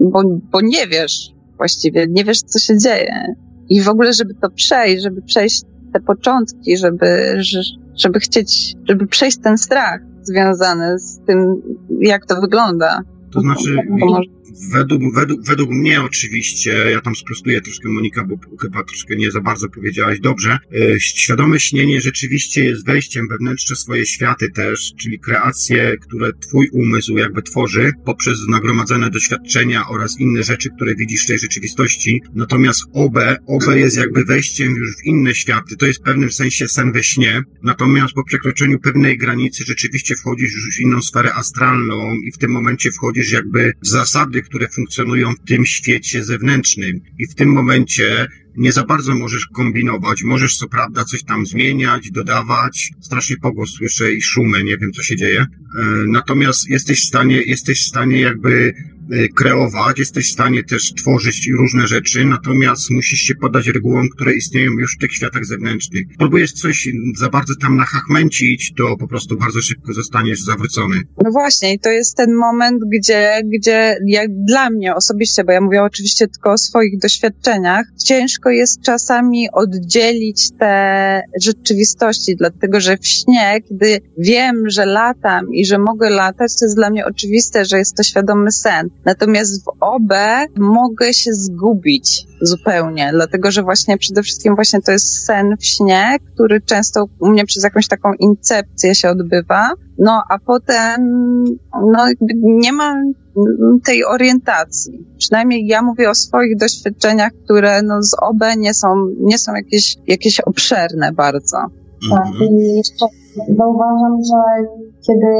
bo, bo nie wiesz właściwie, nie wiesz, co się dzieje. I w ogóle, żeby to przejść, żeby przejść te początki, żeby, żeby chcieć, żeby przejść ten strach związany z tym, jak to wygląda. To znaczy, Według, według, według mnie oczywiście, ja tam sprostuję troszkę Monika, bo chyba troszkę nie za bardzo powiedziałaś dobrze, e, świadome śnienie rzeczywiście jest wejściem wewnętrzne swoje światy też, czyli kreacje, które twój umysł jakby tworzy poprzez nagromadzone doświadczenia oraz inne rzeczy, które widzisz w tej rzeczywistości. Natomiast OB, OB jest jakby wejściem już w inne światy. To jest w pewnym sensie sen we śnie. Natomiast po przekroczeniu pewnej granicy rzeczywiście wchodzisz już w inną sferę astralną i w tym momencie wchodzisz jakby w zasady, które funkcjonują w tym świecie zewnętrznym. I w tym momencie nie za bardzo możesz kombinować. Możesz co prawda coś tam zmieniać, dodawać. Strasznie pogłos słyszę i szumy, nie wiem co się dzieje. E, natomiast jesteś w stanie, jesteś w stanie jakby kreować, jesteś w stanie też tworzyć różne rzeczy, natomiast musisz się podać regułom, które istnieją już w tych światach zewnętrznych. Próbujesz coś za bardzo tam nachachmęcić, to po prostu bardzo szybko zostaniesz zawrócony. No właśnie, i to jest ten moment, gdzie, gdzie jak dla mnie osobiście, bo ja mówię oczywiście tylko o swoich doświadczeniach, ciężko jest czasami oddzielić te rzeczywistości, dlatego że w śnie, kiedy wiem, że latam i że mogę latać, to jest dla mnie oczywiste, że jest to świadomy sen. Natomiast w OB mogę się zgubić zupełnie, dlatego że właśnie przede wszystkim właśnie to jest sen w śnie, który często u mnie przez jakąś taką incepcję się odbywa, no a potem no nie ma tej orientacji. Przynajmniej ja mówię o swoich doświadczeniach, które no z OB nie są, nie są jakieś, jakieś obszerne bardzo. Tak, i jeszcze zauważam, że kiedy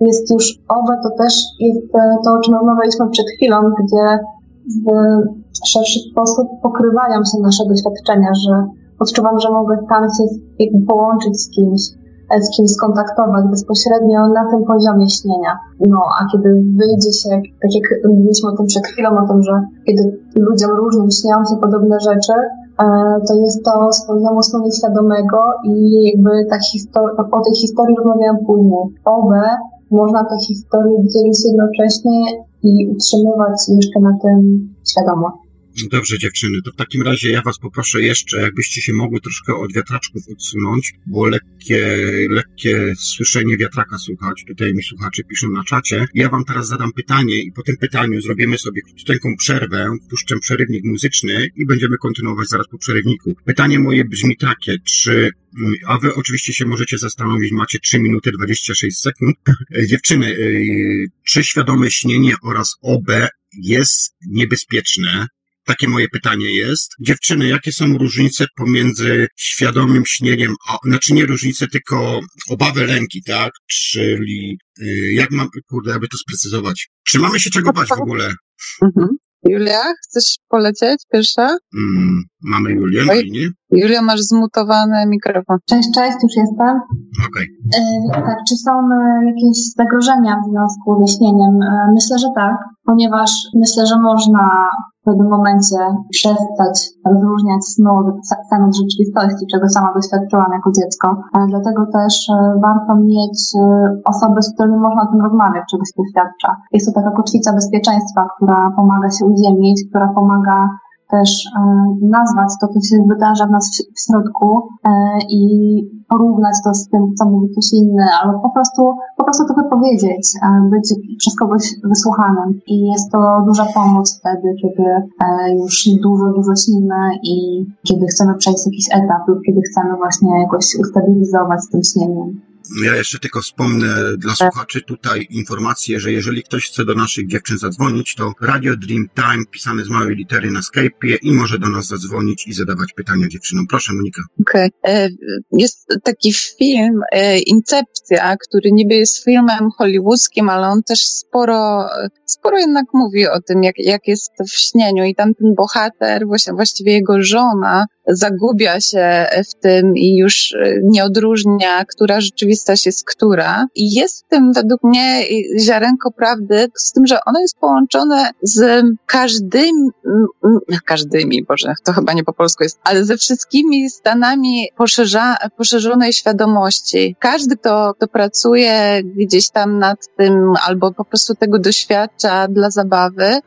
jest już owe, to też jest e, to, o czym rozmawialiśmy przed chwilą, gdzie w szerszy sposób pokrywają się nasze doświadczenia, że odczuwam, że mogę tam się połączyć z kimś, e, z kimś skontaktować bezpośrednio na tym poziomie śnienia. No, a kiedy wyjdzie się, tak jak mówiliśmy o tym przed chwilą, o tym, że kiedy ludziom różnym śnią się podobne rzeczy, to jest to poziomu snu nieświadomego i jakby ta historia, o tej historii rozmawiałam później. Owe można tę historię dzielić jednocześnie i utrzymywać jeszcze na tym świadomo. Dobrze, dziewczyny, to w takim razie ja was poproszę jeszcze, jakbyście się mogły troszkę od wiatraczków odsunąć, było lekkie, lekkie słyszenie wiatraka słuchać. Tutaj mi słuchacze piszą na czacie. Ja wam teraz zadam pytanie i po tym pytaniu zrobimy sobie krótką przerwę, puszczę przerywnik muzyczny i będziemy kontynuować zaraz po przerywniku. Pytanie moje brzmi takie, czy a wy oczywiście się możecie zastanowić, macie 3 minuty 26 sekund. Dziewczyny, y, czy świadome śnienie oraz OB jest niebezpieczne? Takie moje pytanie jest. Dziewczyny, jakie są różnice pomiędzy świadomym śnieniem, a, znaczy nie różnice, tylko obawy, lęki, tak? Czyli y, jak mam, kurde, aby to sprecyzować? Czy mamy się czego bać w ogóle? Mhm. Julia, chcesz polecieć pierwsza? Mm, mamy Julię na linii. Julia, masz zmutowany mikrofon. Cześć, cześć, już jestem. Okej. E, tak, czy są e, jakieś zagrożenia w związku ze śnieniem? E, myślę, że tak, ponieważ myślę, że można w pewnym momencie przestać rozróżniać snu od sceny rzeczywistości, czego sama doświadczyłam jako dziecko. Dlatego też warto mieć osoby, z którymi można o tym rozmawiać, czego się doświadcza. Jest to taka kotwica bezpieczeństwa, która pomaga się uziemić, która pomaga też e, nazwać to, co się wydarza w nas w, środku e, i porównać to z tym, co mówi ktoś inny, albo po prostu, po prostu to wypowiedzieć, e, być przez kogoś wysłuchanym. I jest to duża pomoc wtedy, kiedy już dużo, dużo śnimy i kiedy chcemy przejść jakiś etap lub kiedy chcemy właśnie jakoś ustabilizować tym śnieniem. Ja jeszcze tylko wspomnę dla słuchaczy tutaj informację, że jeżeli ktoś chce do naszych dziewczyn zadzwonić, to Radio Dream Time pisane z małej litery na Skype'ie i może do nas zadzwonić i zadawać pytania dziewczynom. Proszę Monika. Okej. Okay. Jest taki film e, Incepcja, który niby jest filmem hollywoodzkim, ale on też sporo, sporo jednak mówi o tym, jak, jak jest w śnieniu i tam ten bohater, właśnie, właściwie jego żona, zagubia się w tym i już nie odróżnia, która rzeczywistość jest która. I jest w tym według mnie ziarenko prawdy, z tym, że ono jest połączone z każdymi, każdymi, Boże, to chyba nie po polsku jest, ale ze wszystkimi stanami poszerza, poszerzonej świadomości. Każdy, kto, kto pracuje gdzieś tam nad tym, albo po prostu tego doświadcza dla zabawy,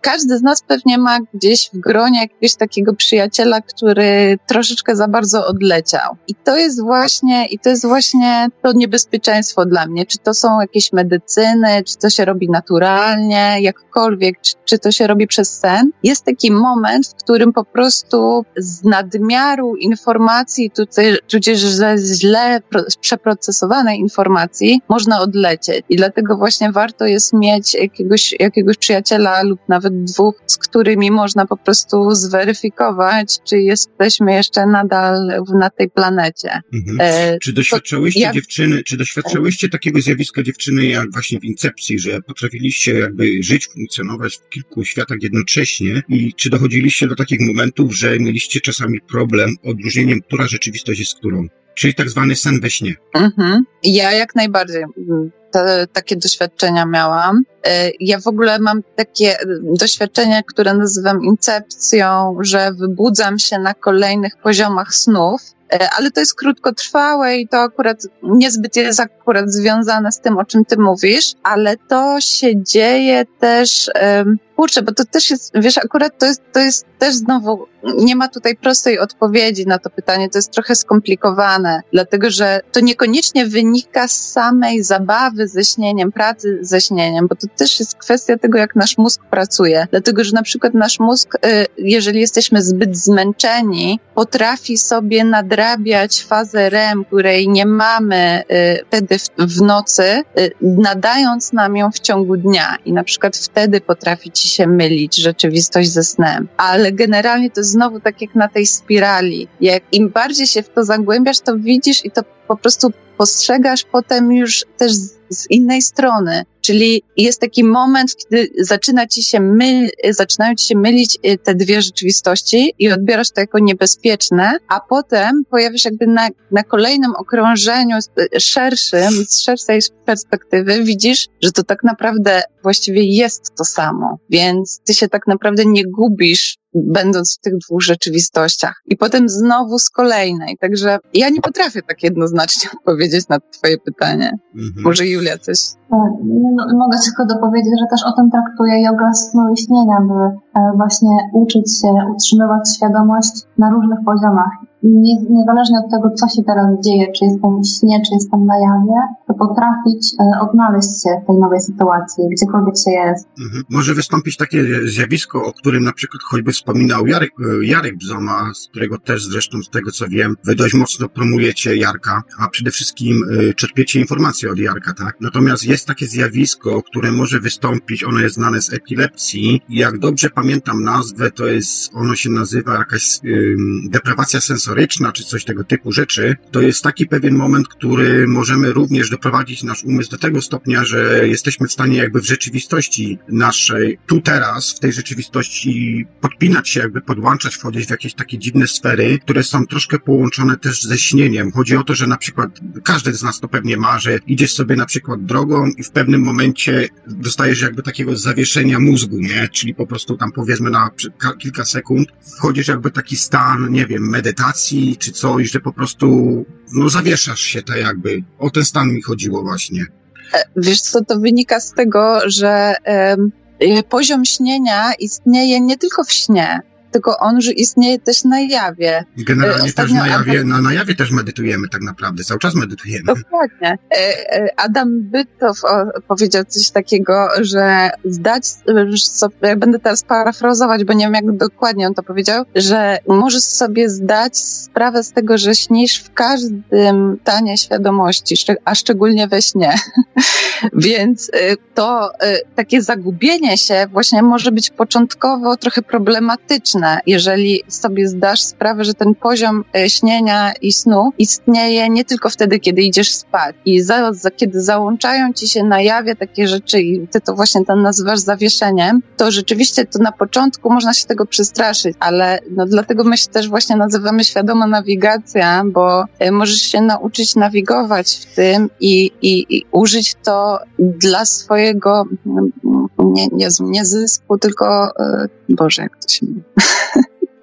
każdy z nas pewnie ma gdzieś w gronie jakiegoś takiego przyjaciela, który troszeczkę za bardzo odleciał. I to jest właśnie, i to jest właśnie to niebezpieczeństwo dla mnie. Czy to są jakieś medycyny, czy to się robi naturalnie, jakkolwiek, czy, czy to się robi przez sen. Jest taki moment, w którym po prostu z nadmiaru informacji, tutaj, tudzież ze źle przeprocesowanej informacji, można odlecieć. I dlatego właśnie warto jest mieć jakiegoś, jakiegoś przyjaciela lub nawet dwóch, z którymi można po prostu zweryfikować, czy jest jesteśmy jeszcze nadal na tej planecie. Mhm. E, czy doświadczałyście jak... dziewczyny, czy doświadczałyście takiego zjawiska dziewczyny jak właśnie w Incepcji, że potrafiliście jakby żyć, funkcjonować w kilku światach jednocześnie i czy dochodziliście do takich momentów, że mieliście czasami problem odróżnieniem, która rzeczywistość jest którą? Czyli tak zwany sen we śnie. Mhm. Ja jak najbardziej te, takie doświadczenia miałam. E, ja w ogóle mam takie doświadczenie, które nazywam incepcją, że wybudzam się na kolejnych poziomach snów, e, ale to jest krótkotrwałe i to akurat niezbyt jest akurat związane z tym, o czym ty mówisz, ale to się dzieje też, kurczę, bo to też jest, wiesz, akurat to jest, to jest też znowu, nie ma tutaj prostej odpowiedzi na to pytanie, to jest trochę skomplikowane, dlatego że to niekoniecznie wynika z samej zabawy ze śnieniem, pracy ze śnieniem, bo to też jest kwestia tego, jak nasz mózg pracuje, dlatego że na przykład nasz mózg, y, jeżeli jesteśmy zbyt zmęczeni, potrafi sobie nadrabiać fazę REM, której nie mamy y, wtedy w nocy, y, nadając nam ją w ciągu dnia i na przykład wtedy potrafi ci się mylić rzeczywistość ze snem. Ale generalnie to znowu tak jak na tej spirali. Jak im bardziej się w to zagłębiasz, to widzisz i to po prostu postrzegasz potem już też z, innej strony. Czyli jest taki moment, kiedy zaczyna ci się myl, zaczynają ci się mylić y, te dwie rzeczywistości i odbierasz to jako niebezpieczne, a potem pojawiasz jakby na, na kolejnym okrążeniu y, szerszym, z szerszej perspektywy widzisz, że to tak naprawdę właściwie jest to samo. Więc ty się tak naprawdę nie gubisz będąc w tych dwóch rzeczywistościach. I potem znowu z kolejnej. Także ja nie potrafię tak jednoznacznie odpowiedzieć na twoje pytanie. Mhm. Może Julia coś tak, no, mogę tylko dopowiedzieć, że też o tym traktuję yoga snu i śnienia, by e, właśnie uczyć się utrzymywać świadomość na różnych poziomach. Nie, niezależnie od tego, co się teraz dzieje, czy jestem w śnie, czy jestem na jawie, to potrafić e, odnaleźć się w tej nowej sytuacji, gdziekolwiek się jest. Mhm. Może wystąpić takie zjawisko, o którym na przykład choćby wspominał Jarek, e, Jarek Bzoma, z którego też zresztą z tego co wiem, wy dość mocno promujecie Jarka, a przede wszystkim czerpiecie informacje od Jarka, tak? Natomiast jest takie zjawisko, które może wystąpić, ono jest znane z epilepsji. Jak dobrze pamiętam nazwę, to jest, ono się nazywa jakaś deprawacja sensoryczna, czy coś tego typu rzeczy. To jest taki pewien moment, który możemy również doprowadzić nasz umysł do tego stopnia, że jesteśmy w stanie jakby w rzeczywistości naszej, tu teraz, w tej rzeczywistości podpinać się, jakby podłączać, wchodzić w jakieś takie dziwne sfery, które są troszkę połączone też ze śnieniem. Chodzi o to, że na przykład każdy z nas to pewnie ma, że idziesz sobie na przykład drogą i w pewnym momencie dostajesz jakby takiego zawieszenia mózgu, nie? Czyli po prostu tam powiedzmy na kilka sekund wchodzisz jakby taki stan, nie wiem, medytacji czy coś, że po prostu no zawieszasz się tak jakby. O ten stan mi chodziło właśnie. E, wiesz co, to wynika z tego, że y, poziom śnienia istnieje nie tylko w śnie, tylko on już istnieje też na jawie. Generalnie Ostatnio też na jawie, Adam... na, na jawie też medytujemy tak naprawdę, cały czas medytujemy. Dokładnie. E, e, Adam Bytow powiedział coś takiego, że zdać sobie, będę teraz parafrazować, bo nie wiem jak dokładnie on to powiedział, że możesz sobie zdać sprawę z tego, że śnisz w każdym stanie świadomości, a szczególnie we śnie. Więc e, to takie zagubienie się właśnie może być początkowo trochę problematyczne, jeżeli sobie zdasz sprawę, że ten poziom e, śnienia i snu istnieje nie tylko wtedy, kiedy idziesz spać. I za, za, kiedy załączają ci się na jawie takie rzeczy i ty to właśnie tam nazywasz zawieszeniem, to rzeczywiście to na początku można się tego przestraszyć, ale no dlatego my się też właśnie nazywamy świadoma nawigacja, bo e, możesz się nauczyć nawigować w tym i, i, i użyć to dla swojego mm, nie, nie, nie zysku, tylko e, Boże, jak to się mówi.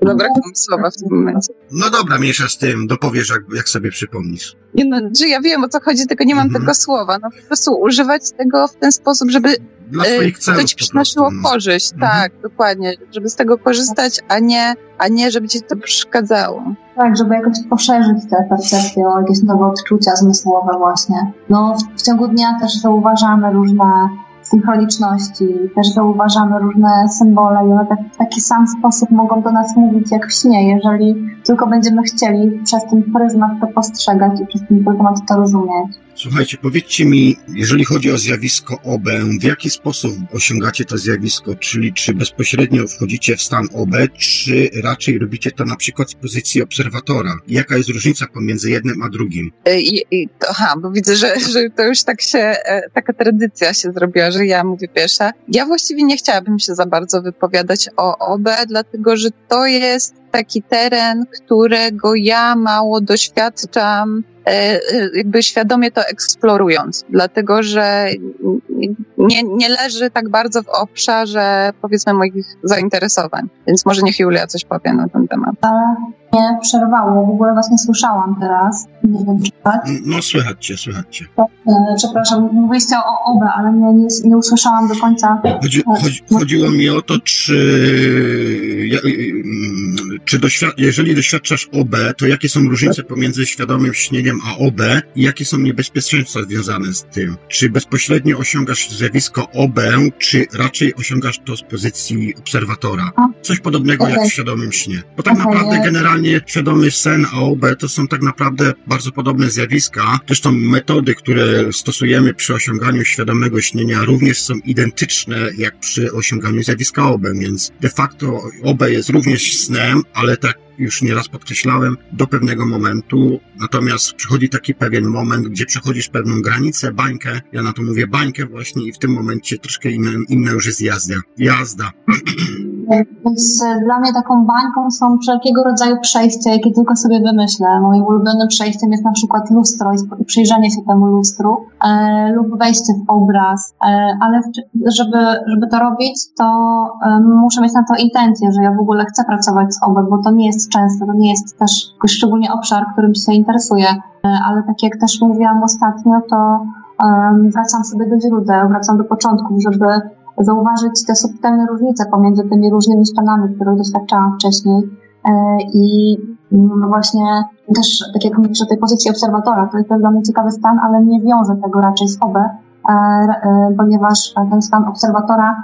Zabrakło mi słowa w tym momencie. No dobra, miesza z tym, dopowiesz, jak, jak sobie przypomnisz. Nie no, że ja wiem o co chodzi, tylko nie mam mhm. tego słowa. No po prostu używać tego w ten sposób, żeby Dla swoich celów, to ci przynosiło no. korzyść. Mhm. Tak, dokładnie. Żeby z tego korzystać, a nie, a nie, żeby ci to przeszkadzało. Tak, żeby jakoś poszerzyć te percepcje o jakieś nowe odczucia zmysłowe właśnie. No, w ciągu dnia też zauważamy różne synchroniczności, też zauważamy różne symbole i one tak, w taki sam sposób mogą do nas mówić jak w śnie, jeżeli tylko będziemy chcieli przez ten pryzmat to postrzegać i przez ten pryzmat to rozumieć. Słuchajcie, powiedzcie mi, jeżeli chodzi o zjawisko OB, w jaki sposób osiągacie to zjawisko? Czyli czy bezpośrednio wchodzicie w stan OB, czy raczej robicie to na przykład z pozycji obserwatora? Jaka jest różnica pomiędzy jednym a drugim? E, I, i aha, bo widzę, że, że to już tak się, e, taka tradycja się zrobiła, że ja mówię pierwsza. Ja właściwie nie chciałabym się za bardzo wypowiadać o OB, dlatego że to jest taki teren, którego ja mało doświadczam jakby świadomie to eksplorując, dlatego że nie, nie leży tak bardzo w obszarze, powiedzmy, moich zainteresowań. Więc może niech Julia coś powie na ten temat. Mnie przerwało, w ogóle was nie słyszałam teraz. Nie wiem, czy tak? No, słychać cię, słychać cię. E, przepraszam, mówiliście o OBE, ale nie, nie, nie usłyszałam do końca. Chodzi, chodzi, chodziło mi o to, czy, czy doświad jeżeli doświadczasz OB, to jakie są różnice pomiędzy świadomym śnieniem a OB i jakie są niebezpieczeństwa związane z tym? Czy bezpośrednio osiągasz zjawisko OB, czy raczej osiągasz to z pozycji obserwatora? Coś podobnego okay. jak w świadomym śnie. Bo tak okay. naprawdę generalnie świadomy sen a OB to są tak naprawdę bardzo podobne zjawiska. Zresztą metody, które stosujemy przy osiąganiu świadomego śnienia również są identyczne jak przy osiąganiu zjawiska OB, więc de facto OB jest również snem, ale tak już nieraz podkreślałem, do pewnego momentu. Natomiast przychodzi taki pewien moment, gdzie przechodzisz pewną granicę, bańkę. Ja na to mówię bańkę właśnie i w tym momencie troszkę inna, inna już jest jazda. Jazda. Więc dla mnie taką bańką są wszelkiego rodzaju przejścia, jakie tylko sobie wymyślę. Moim ulubionym przejściem jest na przykład lustro i przyjrzenie się temu lustru e, lub wejście w obraz, e, ale żeby, żeby to robić, to e, muszę mieć na to intencję, że ja w ogóle chcę pracować z OB, bo to nie jest często, to nie jest też szczególnie obszar, którym się interesuję, e, ale tak jak też mówiłam ostatnio, to wracam sobie do źródeł, wracam do początków, żeby zauważyć te subtelne różnice pomiędzy tymi różnymi stanami, których doświadczałam wcześniej. E, I no właśnie też, tak jak mówisz, o tej pozycji obserwatora, to jest dla mnie ciekawy stan, ale nie wiążę tego raczej z OBE, e, ponieważ ten stan obserwatora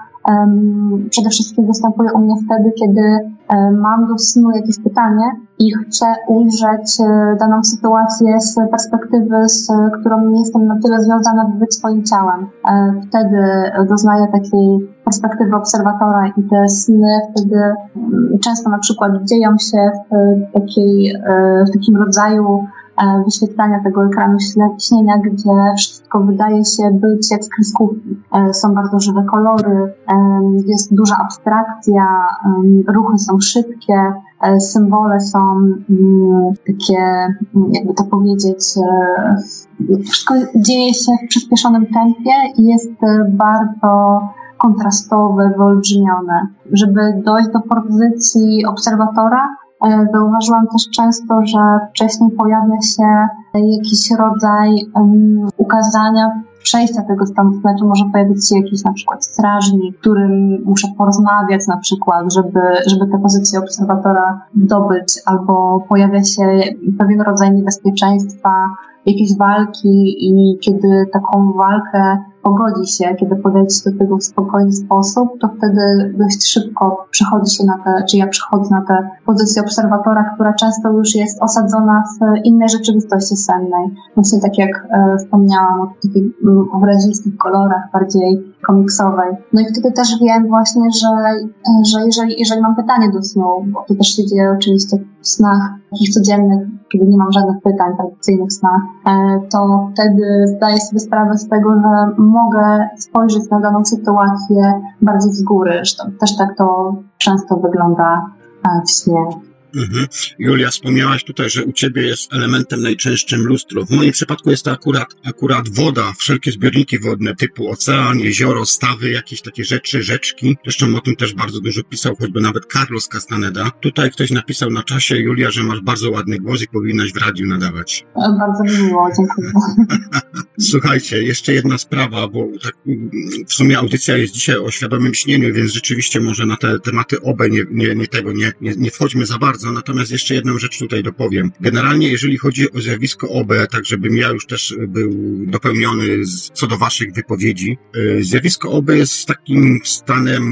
przede wszystkim występuje u mnie wtedy, kiedy mam do snu jakieś pytanie i chcę ujrzeć e, daną sytuację z perspektywy, z którą nie jestem na tyle związana być swoim ciałem. E, wtedy doznaję takiej perspektywy obserwatora i te sny wtedy mm, często na przykład dzieją się w, takiej, e, w takim rodzaju E, wyświetlania tego ekranu śnienia, gdzie wszystko wydaje się być jak z kreskówki. E, są bardzo żywe kolory, e, jest duża abstrakcja, ruchy są szybkie, symbole są mm, takie, jakby to powiedzieć, wszystko dzieje się w przyspieszonym tempie i jest bardzo kontrastowe, wyolbrzymione. Żeby dojść do pozycji obserwatora, E, zauważyłam też często, że wcześniej pojawia się jakiś rodzaj um, ukazania przejścia tego stanu, znaczy może pojawić się jakiś na przykład strażnik, którym muszę porozmawiać na przykład, żeby, żeby tę pozycję obserwatora dobyć, albo pojawia się pewien rodzaj niebezpieczeństwa, jakiejś walki i kiedy taką walkę pogodzi się, kiedy podejdzie do tego w spokojny sposób, to wtedy dość szybko przechodzi się na te, czy ja przechodzę na tę pozycję obserwatora, która często już jest osadzona w innej rzeczywistości sennej. Właśnie tak jak e, wspomniałam o takich wyrazistych kolorach, bardziej komiksowej. No i wtedy też wiem właśnie, że, że jeżeli, jeżeli mam pytanie do snu, bo to też się dzieje oczywiście w snach takich codziennych, kiedy nie mam żadnych pytań, tradycyjnych snach, e, to wtedy zdaję sobie sprawę z tego, że mogę spojrzeć na daną sytuację bardziej z góry. Zresztą też tak to często wygląda e, w śnie. Mhm. Julia, wspomniałaś tutaj, że u ciebie jest elementem najczęstszym lustro. W moim przypadku jest to akurat, akurat woda, wszelkie zbiorniki wodne typu ocean, jezioro, stawy, jakieś takie rzeczy, rzeczki. Zresztą o tym też bardzo dużo pisał, choćby nawet Carlos Castaneda. Tutaj ktoś napisał na czasie, Julia, że masz bardzo ładny głos i powinnaś w radiu nadawać. Bardzo mi miło, dziękuję. Słuchajcie, jeszcze jedna sprawa, bo tak w sumie audycja jest dzisiaj o świadomym śnieniu, więc rzeczywiście może na te tematy obe nie, nie, nie tego, nie, nie, nie wchodźmy za bardzo bardzo, natomiast jeszcze jedną rzecz tutaj dopowiem. Generalnie, jeżeli chodzi o zjawisko OB, tak żebym ja już też był dopełniony z, co do waszych wypowiedzi, y, zjawisko OB jest takim stanem,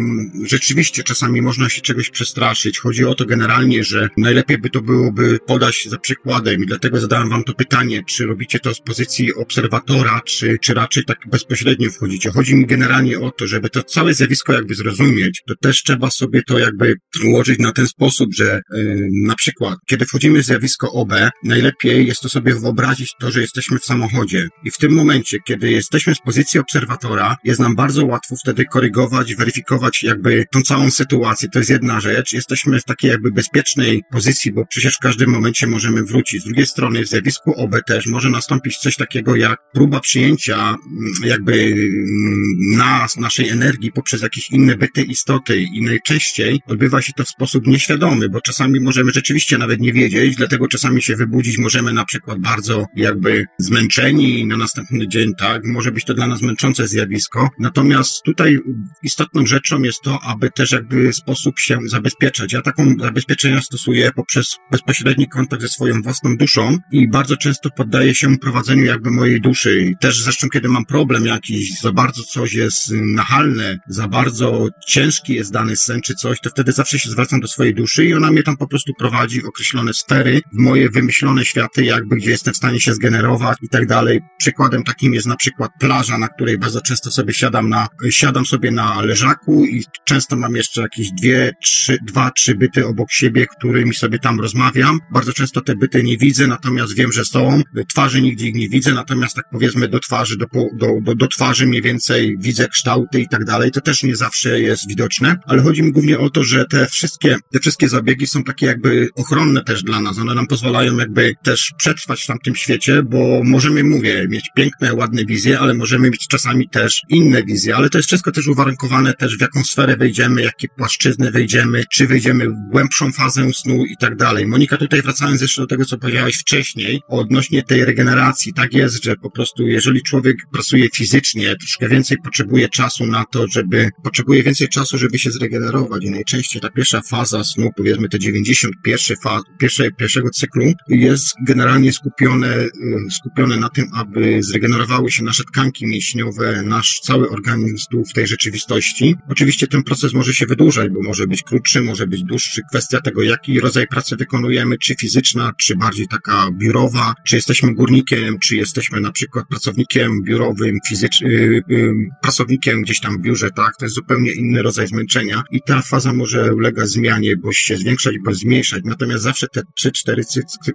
rzeczywiście czasami można się czegoś przestraszyć. Chodzi o to generalnie, że najlepiej by to byłoby podać za przykładem i dlatego zadałem wam to pytanie, czy robicie to z pozycji obserwatora, czy, czy raczej tak bezpośrednio wchodzicie. Chodzi mi generalnie o to, żeby to całe zjawisko jakby zrozumieć, to też trzeba sobie to jakby ułożyć na ten sposób, że y, na przykład, kiedy wchodzimy w zjawisko OB, najlepiej jest to sobie wyobrazić to, że jesteśmy w samochodzie. I w tym momencie, kiedy jesteśmy z pozycji obserwatora, jest nam bardzo łatwo wtedy korygować, weryfikować jakby tą całą sytuację. To jest jedna rzecz. Jesteśmy w takiej jakby bezpiecznej pozycji, bo przecież w każdym momencie możemy wrócić. Z drugiej strony w zjawisku OB też może nastąpić coś takiego jak próba przyjęcia mm, jakby mm, nas, naszej energii poprzez jakieś inne byty istoty i najczęściej odbywa się to w sposób nieświadomy, bo czasami możemy rzeczywiście nawet nie wiedzieć, dlatego czasami się wybudzić możemy na przykład bardzo jakby zmęczeni na następny dzień, tak, może być to dla nas męczące zjawisko. Natomiast tutaj istotną rzeczą jest to, aby też jakby sposób się zabezpieczać. Ja taką zabezpieczenia stosuję poprzez bezpośredni kontakt ze swoją własną duszą i bardzo często poddaję się prowadzeniu jakby mojej duszy. Też zresztą, kiedy mam problem jakiś, za bardzo coś jest nachalne, za bardzo ciężki jest dany sen czy coś, to wtedy zawsze się zwracam do swojej duszy i ona mnie tam po prostu prowadzi określone sfery moje wymyślone światy, jakby gdzie jestem w stanie się zgenerować i tak dalej. Przykładem takim jest na przykład plaża, na której bardzo często sobie siadam na, siadam sobie na leżaku i często mam jeszcze jakieś dwie, trzy, dwa, trzy byty obok siebie, którymi sobie tam rozmawiam. Bardzo często te byty nie widzę, natomiast wiem, że są. Twarzy nigdzie ich nie widzę, natomiast tak powiedzmy do twarzy, do, do, do, do twarzy mniej więcej widzę kształty i tak dalej. To też nie zawsze jest widoczne, ale chodzi mi głównie o to, że te wszystkie, te wszystkie zabiegi są takie jakby ochronne też dla nas. One nam pozwalają jakby też przetrwać w tamtym świecie, bo możemy, mówię, mieć piękne, ładne wizje, ale możemy mieć czasami też inne wizje, ale to jest wszystko też uwarunkowane też w jaką sferę wejdziemy, jakie płaszczyzny wejdziemy, czy wejdziemy w głębszą fazę snu i tak dalej. Monika, tutaj wracając jeszcze do tego, co powiedziałaś wcześniej, odnośnie tej regeneracji, tak jest, że po prostu jeżeli człowiek pracuje fizycznie, troszkę więcej potrzebuje czasu na to, żeby, potrzebuje więcej czasu, żeby się zregenerować i najczęściej ta pierwsza faza snu, powiedzmy te 91 fa, pierwsze, pierwszego cyklu jest generalnie skupione, y, skupione na tym, aby zregenerowały się nasze tkanki mięśniowe, nasz cały organizm w tej rzeczywistości. Oczywiście ten proces może się wydłużać, bo może być krótszy, może być dłuższy. Kwestia tego, jaki rodzaj pracy wykonujemy, czy fizyczna, czy bardziej taka biurowa, czy jesteśmy górnikiem, czy jesteśmy na przykład pracownikiem biurowym, fizycznym, yy, yy, pracownikiem gdzieś tam w biurze, tak? To jest zupełnie inny rodzaj zmęczenia i ta faza może ulegać zmianie, bo się zwiększać, bo zmniejszać. Natomiast zawsze te 3-4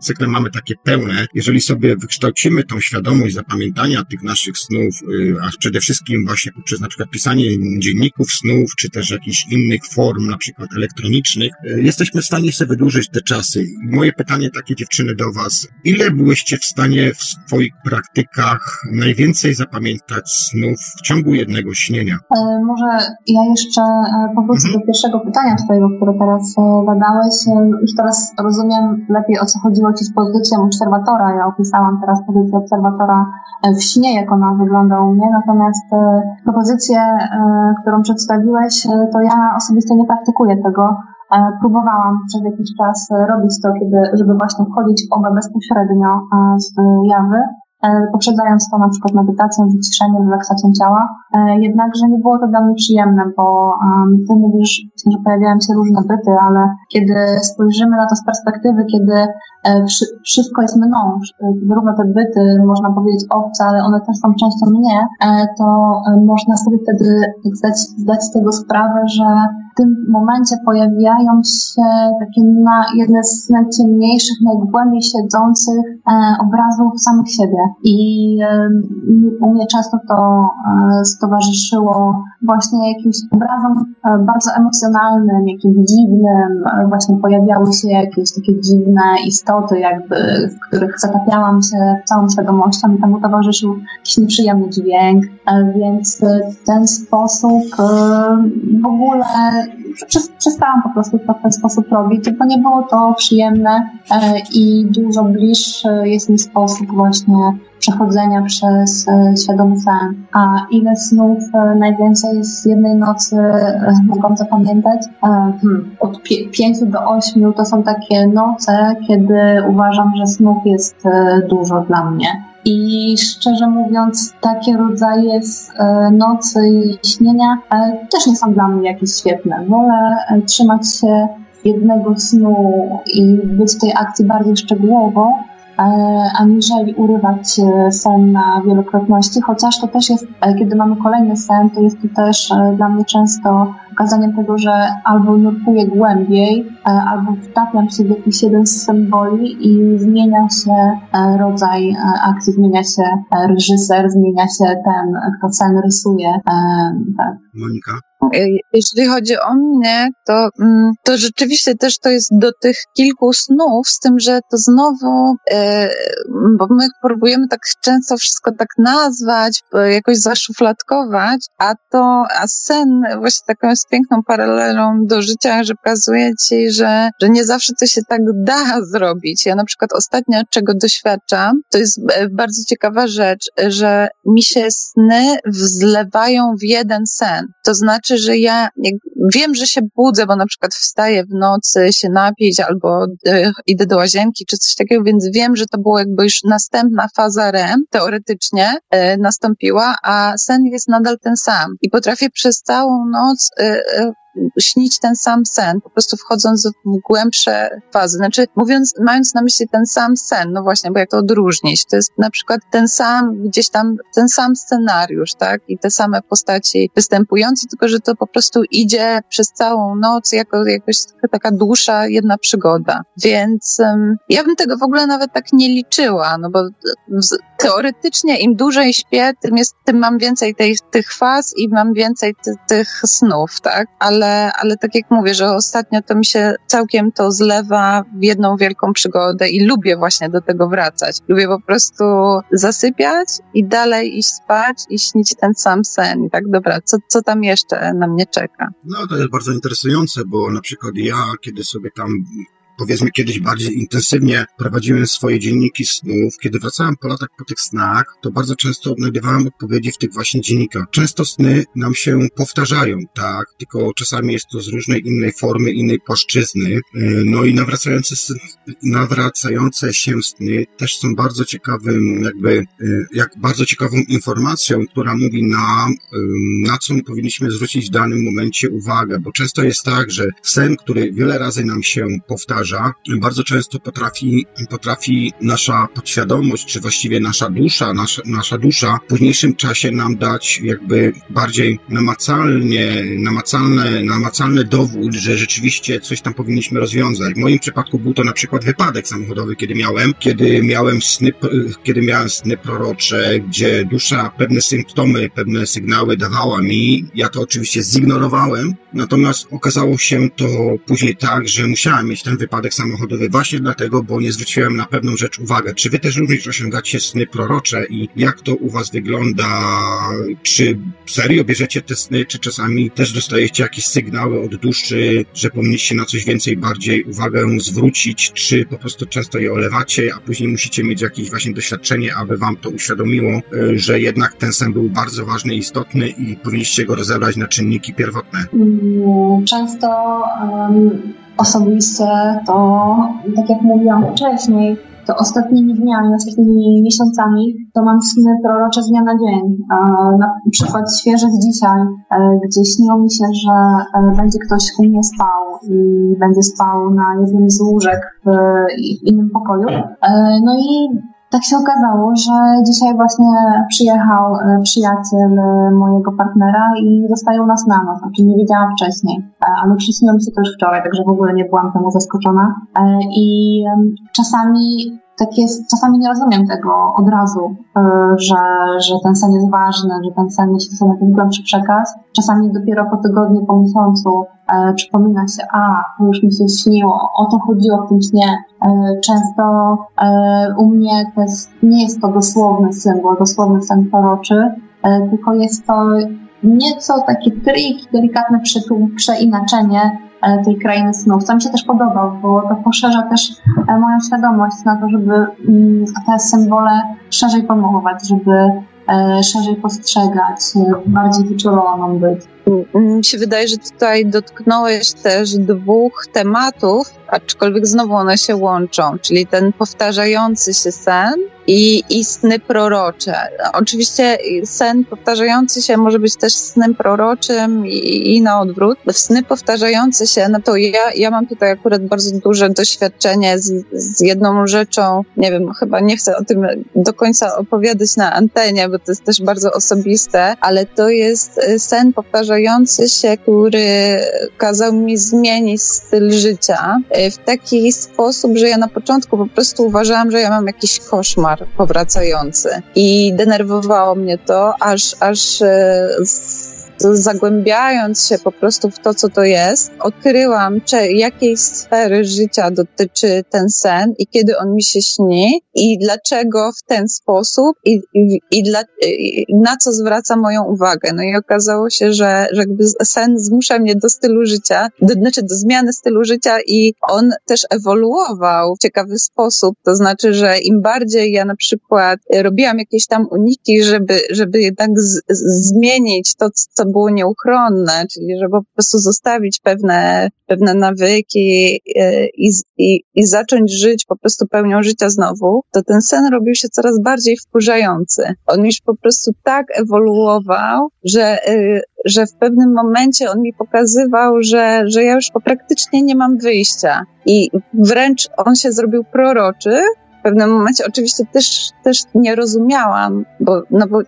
cykle mamy takie pełne. Jeżeli sobie wykształcimy tą świadomość zapamiętania tych naszych snów, yy, a przede wszystkim właśnie poprzez na przykład pisanie dzienników snów, czy też jakichś innych form, na przykład elektronicznych, yy, jesteśmy w stanie sobie wydłużyć te czasy. Moje pytanie takie dziewczyny do Was. Ile byłyście w stanie w swoich praktykach najwięcej zapamiętać snów w ciągu jednego śnienia? E, może ja jeszcze e, powrócę do pierwszego pytania Twojego, które teraz e, zadałeś. Już teraz rozumiem lepiej, o co chodziło Ci z pozycją obserwatora. Ja opisałam teraz pozycję obserwatora w śnie, jak ona wygląda u mnie, natomiast propozycję, którą przedstawiłeś, to ja osobiście nie praktykuję tego. Próbowałam przez jakiś czas robić to, kiedy, żeby właśnie wchodzić w oba bezpośrednio z jawy, E, poprzedzając to na przykład medytacją, wyciszeniem, relaksacją ciała. E, jednakże nie było to dla mnie przyjemne, bo ty mówisz, pojawiają się różne byty, ale kiedy spojrzymy na to z perspektywy, kiedy e, wszystko jest mną, zarówno te byty, można powiedzieć obce, ale one też są częścią mnie, to można sobie wtedy zdać, zdać z tego sprawę, że w tym momencie pojawiają się takie na, jedne z najciemniejszych, najgłębiej siedzących e, obrazów samych siebie. I e, u mnie często to e, stowarzyszyło właśnie jakimś obrazom e, bardzo emocjonalnym, jakimś dziwnym. E, właśnie pojawiały się jakieś takie dziwne istoty, jakby, w których zatapiałam się całą świadomością i temu towarzyszył jakiś nieprzyjemny dźwięk. E, więc w ten sposób w ogóle przestałam po prostu to w ten sposób robić, tylko nie było to przyjemne e, i dużo bliższy jest mi sposób właśnie przechodzenia przez e, świadomy sen. A ile snów e, najwięcej z jednej nocy mogą zapamiętać? Hmm, od 5 do 8 to są takie noce, kiedy uważam, że snów jest dużo dla mnie. I szczerze mówiąc, takie rodzaje e, nocy i śnienia e, też nie są dla mnie jakieś świetne. Wolę e, trzymać się jednego snu i być w tej akcji bardziej szczegółowo, aniżeli urywać sen na wielokrotności, chociaż to też jest, kiedy mamy kolejny sen, to jest to też dla mnie często pokazaniem tego, że albo nurkuję głębiej, e, albo wtapiam się w jakiś jeden z symboli i zmienia się e, rodzaj e, akcji, zmienia się reżyser, zmienia się ten, kto sen rysuje. Tak. Monika? Jeśli chodzi o mnie, to, mm, to rzeczywiście też to jest do tych kilku snów, z tym, że to znowu, bo my próbujemy tak często wszystko tak nazwać, jakoś zaszufladkować, a to, a sen właśnie taką jest piękną paralelą do życia, że pokazuje ci, że, że nie zawsze to się tak da zrobić. Ja na przykład ostatnio, czego doświadczam, to jest e, bardzo ciekawa rzecz, że mi się sny wzlewają w jeden sen. To znaczy, że ja wiem, że się budzę, bo na przykład wstaję w nocy się napić albo y, idę do łazienki czy coś takiego, więc wiem, że to było jakby już następna faza REM, teoretycznie y, nastąpiła, a sen jest nadal ten sam. I potrafię przez całą noc y, śnić ten sam sen, po prostu wchodząc w głębsze fazy. Znaczy, mówiąc, mając na myśli ten sam sen, no właśnie, bo jak to odróżnić? To jest na przykład ten sam, gdzieś tam, ten sam scenariusz, tak? I te same postaci występujące, tylko że to po prostu idzie przez całą noc jako jakoś taka dłuższa jedna przygoda. Więc um, ja bym tego w ogóle nawet tak nie liczyła, no bo teoretycznie im dłużej śpię, tym, jest, tym mam więcej tej, tych faz i mam więcej ty, tych snów, tak? Ale, ale tak jak mówię, że ostatnio to mi się całkiem to zlewa w jedną wielką przygodę i lubię właśnie do tego wracać. Lubię po prostu zasypiać i dalej iść spać i śnić ten sam sen. Tak, dobra, co, co tam jeszcze na mnie czeka? No, to jest bardzo interesujące, bo na przykład ja, kiedy sobie tam powiedzmy kiedyś bardziej intensywnie prowadziłem swoje dzienniki snów. Kiedy wracałem po latach po tych snach, to bardzo często odnajdywałem odpowiedzi w tych właśnie dziennikach. Często sny nam się powtarzają, tak, tylko czasami jest to z różnej innej formy, innej płaszczyzny. E, no i nawracające, nawracające się sny też są bardzo ciekawym, jakby, e, jak bardzo ciekawą informacją, która mówi nam, e, na co powinniśmy zwrócić w danym momencie uwagę, bo często jest tak, że sen, który wiele razy nam się powtarza, bardzo często potrafi, potrafi nasza podświadomość, czy właściwie nasza dusza, nasza, nasza dusza w późniejszym czasie nam dać jakby bardziej namacalnie, namacalne, namacalny dowód, że rzeczywiście coś tam powinniśmy rozwiązać. W moim przypadku był to na przykład wypadek samochodowy, kiedy miałem, kiedy miałem sny, kiedy miałem sny prorocze, gdzie dusza pewne symptomy, pewne sygnały dawała mi. Ja to oczywiście zignorowałem, natomiast okazało się to później tak, że musiałem mieć ten wypadek wypadek samochodowy właśnie dlatego, bo nie zwróciłem na pewną rzecz uwagę. Czy wy też również osiągacie sny prorocze i jak to u was wygląda? Czy serio bierzecie te sny, czy czasami też dostajecie jakieś sygnały od duszy, że powinniście na coś więcej bardziej uwagę zwrócić, czy po prostu często je olewacie, a później musicie mieć jakieś właśnie doświadczenie, aby wam to uświadomiło, e, że jednak ten sen był bardzo ważny istotny i powinniście go rozebrać na czynniki pierwotne? Mm, często um Osobiście to, tak jak mówiłam wcześniej, to ostatnimi dniami, ostatnimi miesiącami to mam sny prorocze z dnia na dzień. Na przykład świeże z dzisiaj, e, gdzie śniło mi się, że e, będzie ktoś u mnie spał i będzie spał na jednym z łóżek w innym pokoju. E, no i tak się okazało, że dzisiaj właśnie przyjechał e, przyjaciel e, mojego partnera i zostają nas na noc, o czym nie wiedziałam wcześniej, e, ale przyśniłam się to już wczoraj, także w ogóle nie byłam temu zaskoczona. I czasami tak jest, czasami nie rozumiem tego od razu, że, że ten sen jest ważny, że ten sen niesie sobie ten głębszy przekaz. Czasami dopiero po tygodniu, po miesiącu e, przypomina się, a, to już mi się śniło, o to chodziło w tym śnie. E, często e, u mnie to jest, nie jest to dosłowny symbol, dosłowny sen proroczy, e, tylko jest to nieco taki trik, delikatne przeinaczenie e, tej krainy snów, co mi się też podoba, bo to poszerza też e, moją świadomość na to, żeby mm, te symbole szerzej pojmować, żeby szerzej postrzegać, bardziej wyczuloną być. Mi się wydaje, że tutaj dotknąłeś też dwóch tematów, aczkolwiek znowu one się łączą, czyli ten powtarzający się sen i, i sny prorocze. Oczywiście sen powtarzający się może być też snem proroczym i, i na odwrót. Sny powtarzające się, no to ja, ja mam tutaj akurat bardzo duże doświadczenie z, z jedną rzeczą, nie wiem, chyba nie chcę o tym do końca opowiadać na antenie, bo to jest też bardzo osobiste, ale to jest sen powtarzający się, który kazał mi zmienić styl życia E, w taki sposób, że ja na początku po prostu uważałam, że ja mam jakiś koszmar powracający. I denerwowało mnie to, aż, aż e, zagłębiając się po prostu w to, co to jest, odkryłam, czy jakiej sfery życia dotyczy ten sen i kiedy on mi się śni i dlaczego w ten sposób i, i, i, dla, i na co zwraca moją uwagę. No i okazało się, że, że jakby sen zmusza mnie do stylu życia, do, znaczy do zmiany stylu życia i on też ewoluował w ciekawy sposób. To znaczy, że im bardziej ja na przykład robiłam jakieś tam uniki, żeby, żeby jednak z, z, zmienić to, co było nieuchronne, czyli żeby po prostu zostawić pewne, pewne nawyki e, i, i, i zacząć żyć po prostu pełnią życia znowu, to ten sen robił się coraz bardziej wkurzający. On już po prostu tak ewoluował, że, e, że w pewnym momencie on mi pokazywał, że, że ja już praktycznie nie mam wyjścia. I wręcz on się zrobił proroczy, pewnym momencie oczywiście też, też nie rozumiałam, bo, no bo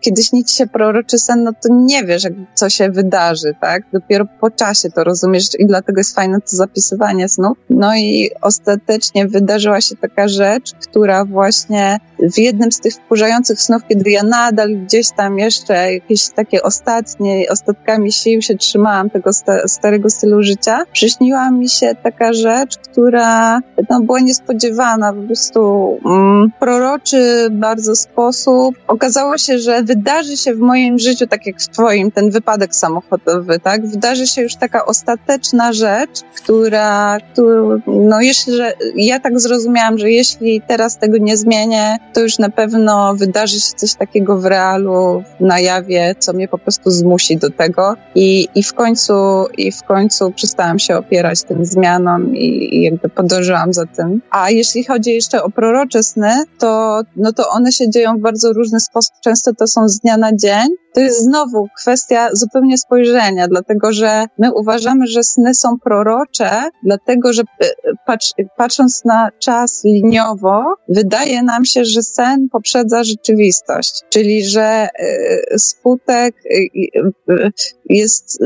kiedy śni ci się proroczy sen, no to nie wiesz, co się wydarzy, tak? Dopiero po czasie to rozumiesz i dlatego jest fajne to zapisywanie snów. No i ostatecznie wydarzyła się taka rzecz, która właśnie w jednym z tych wkurzających snów, kiedy ja nadal gdzieś tam jeszcze jakieś takie ostatnie, ostatkami sił się trzymałam tego sta starego stylu życia, przyśniła mi się taka rzecz, która no, była niespodziewana, po prostu prostu mm, proroczy bardzo sposób. Okazało się, że wydarzy się w moim życiu, tak jak w twoim, ten wypadek samochodowy, tak? Wydarzy się już taka ostateczna rzecz, która, która no jeśli, że ja tak zrozumiałam, że jeśli teraz tego nie zmienię, to już na pewno wydarzy się coś takiego w realu, na jawie, co mnie po prostu zmusi do tego i, i w końcu, i w końcu przestałam się opierać tym zmianom i, i jakby podążyłam za tym. A jeśli chodzi jeszcze o prorocze sny, to, no to one się dzieją w bardzo różny sposób. Często to są z dnia na dzień, to jest znowu kwestia zupełnie spojrzenia, dlatego że my uważamy, że sny są prorocze, dlatego że e, patrz, patrząc na czas liniowo, wydaje nam się, że sen poprzedza rzeczywistość, czyli że e, skutek e, jest,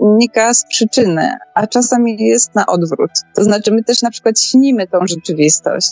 wynika z przyczyny, a czasami jest na odwrót. To znaczy my też na przykład śnimy tą rzeczywistość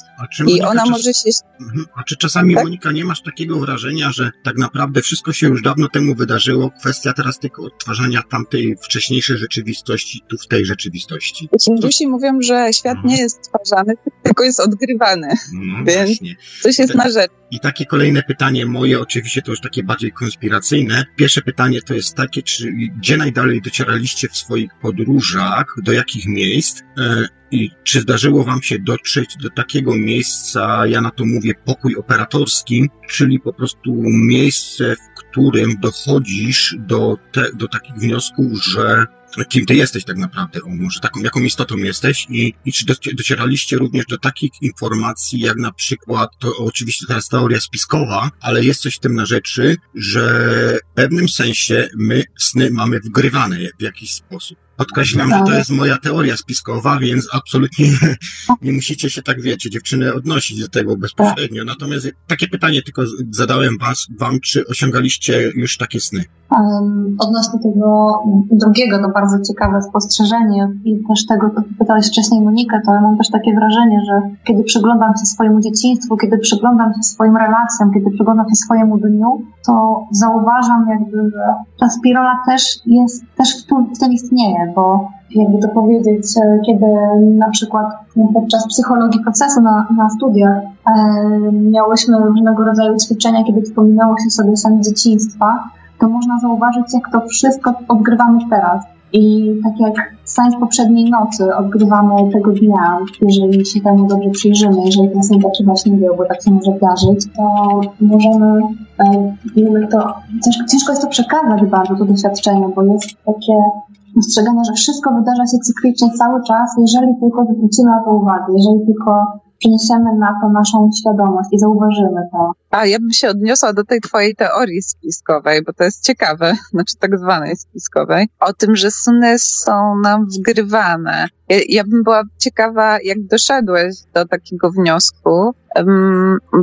i ona czas... może się... Mhm. A czy czasami, tak? Monika, nie masz takiego wrażenia, że tak naprawdę wszystko się już dawno temu wydarzyło. Kwestia teraz tylko odtwarzania tamtej wcześniejszej rzeczywistości tu w tej rzeczywistości. Hindusi mówią, że świat nie jest stwarzany, tylko jest odgrywany. No, więc właśnie. coś jest na rzecz. I takie kolejne pytanie moje, oczywiście to już takie bardziej konspiracyjne. Pierwsze pytanie to jest takie, czy gdzie najdalej docieraliście w swoich podróżach, do jakich miejsc e, i czy zdarzyło wam się dotrzeć do takiego miejsca, ja na to mówię pokój operatorski, czyli po prostu miejsce, w którym dochodzisz do, te, do takich wniosków, że kim ty jesteś tak naprawdę, o może taką, jaką istotą jesteś i, i czy docieraliście również do takich informacji, jak na przykład, to oczywiście teraz teoria spiskowa, ale jest coś w tym na rzeczy, że w pewnym sensie my sny mamy wgrywane w jakiś sposób. Podkreślam, że to jest moja teoria spiskowa, więc absolutnie nie musicie się tak, wiecie, dziewczyny, odnosić do tego bezpośrednio. Natomiast takie pytanie tylko zadałem was, wam, czy osiągaliście już takie sny? Odnośnie tego drugiego, to bardzo ciekawe spostrzeżenie i też tego, co pytałeś wcześniej Monikę, to ja mam też takie wrażenie, że kiedy przyglądam się swojemu dzieciństwu, kiedy przyglądam się swoim relacjom, kiedy przyglądam się swojemu dniu, to zauważam jakby, że ta spirala też jest, też w tym istnieje, bo jakby to powiedzieć, e, kiedy na przykład podczas psychologii procesu na, na studiach e, miałyśmy różnego rodzaju ćwiczenia, kiedy wspominało się sobie sen dzieciństwa, to można zauważyć, jak to wszystko odgrywamy teraz. I tak jak sens poprzedniej nocy odgrywamy tego dnia, jeżeli się temu dobrze przyjrzymy, jeżeli ten sen taki właśnie był, bo tak się może zdarzyć, to możemy, e, to, ciężko, ciężko jest to przekazać bardzo, to doświadczenie, bo jest takie postrzegane, że wszystko wydarza się cyklicznie cały czas, jeżeli tylko zwrócimy na to uwagę, jeżeli tylko przeniesiemy na to naszą świadomość i zauważymy to. A ja bym się odniosła do tej twojej teorii spiskowej, bo to jest ciekawe, znaczy tak zwanej spiskowej, o tym, że sny są nam wgrywane. Ja, ja bym była ciekawa, jak doszedłeś do takiego wniosku,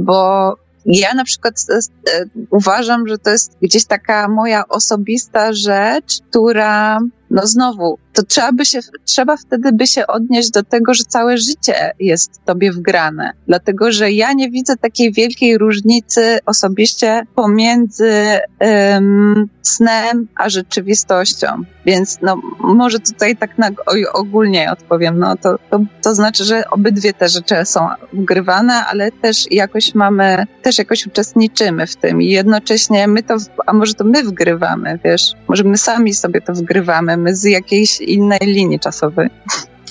bo ja na przykład e, e, uważam, że to jest gdzieś taka moja osobista rzecz, która no znowu, to trzeba by się, trzeba wtedy by się odnieść do tego, że całe życie jest tobie wgrane. Dlatego, że ja nie widzę takiej wielkiej różnicy osobiście pomiędzy snem a rzeczywistością. Więc no, może tutaj tak na, ogólnie odpowiem. No, to, to, to znaczy, że obydwie te rzeczy są wgrywane, ale też jakoś mamy, też jakoś uczestniczymy w tym i jednocześnie my to, a może to my wgrywamy, wiesz, może my sami sobie to wgrywamy, z jakiejś innej linii czasowej.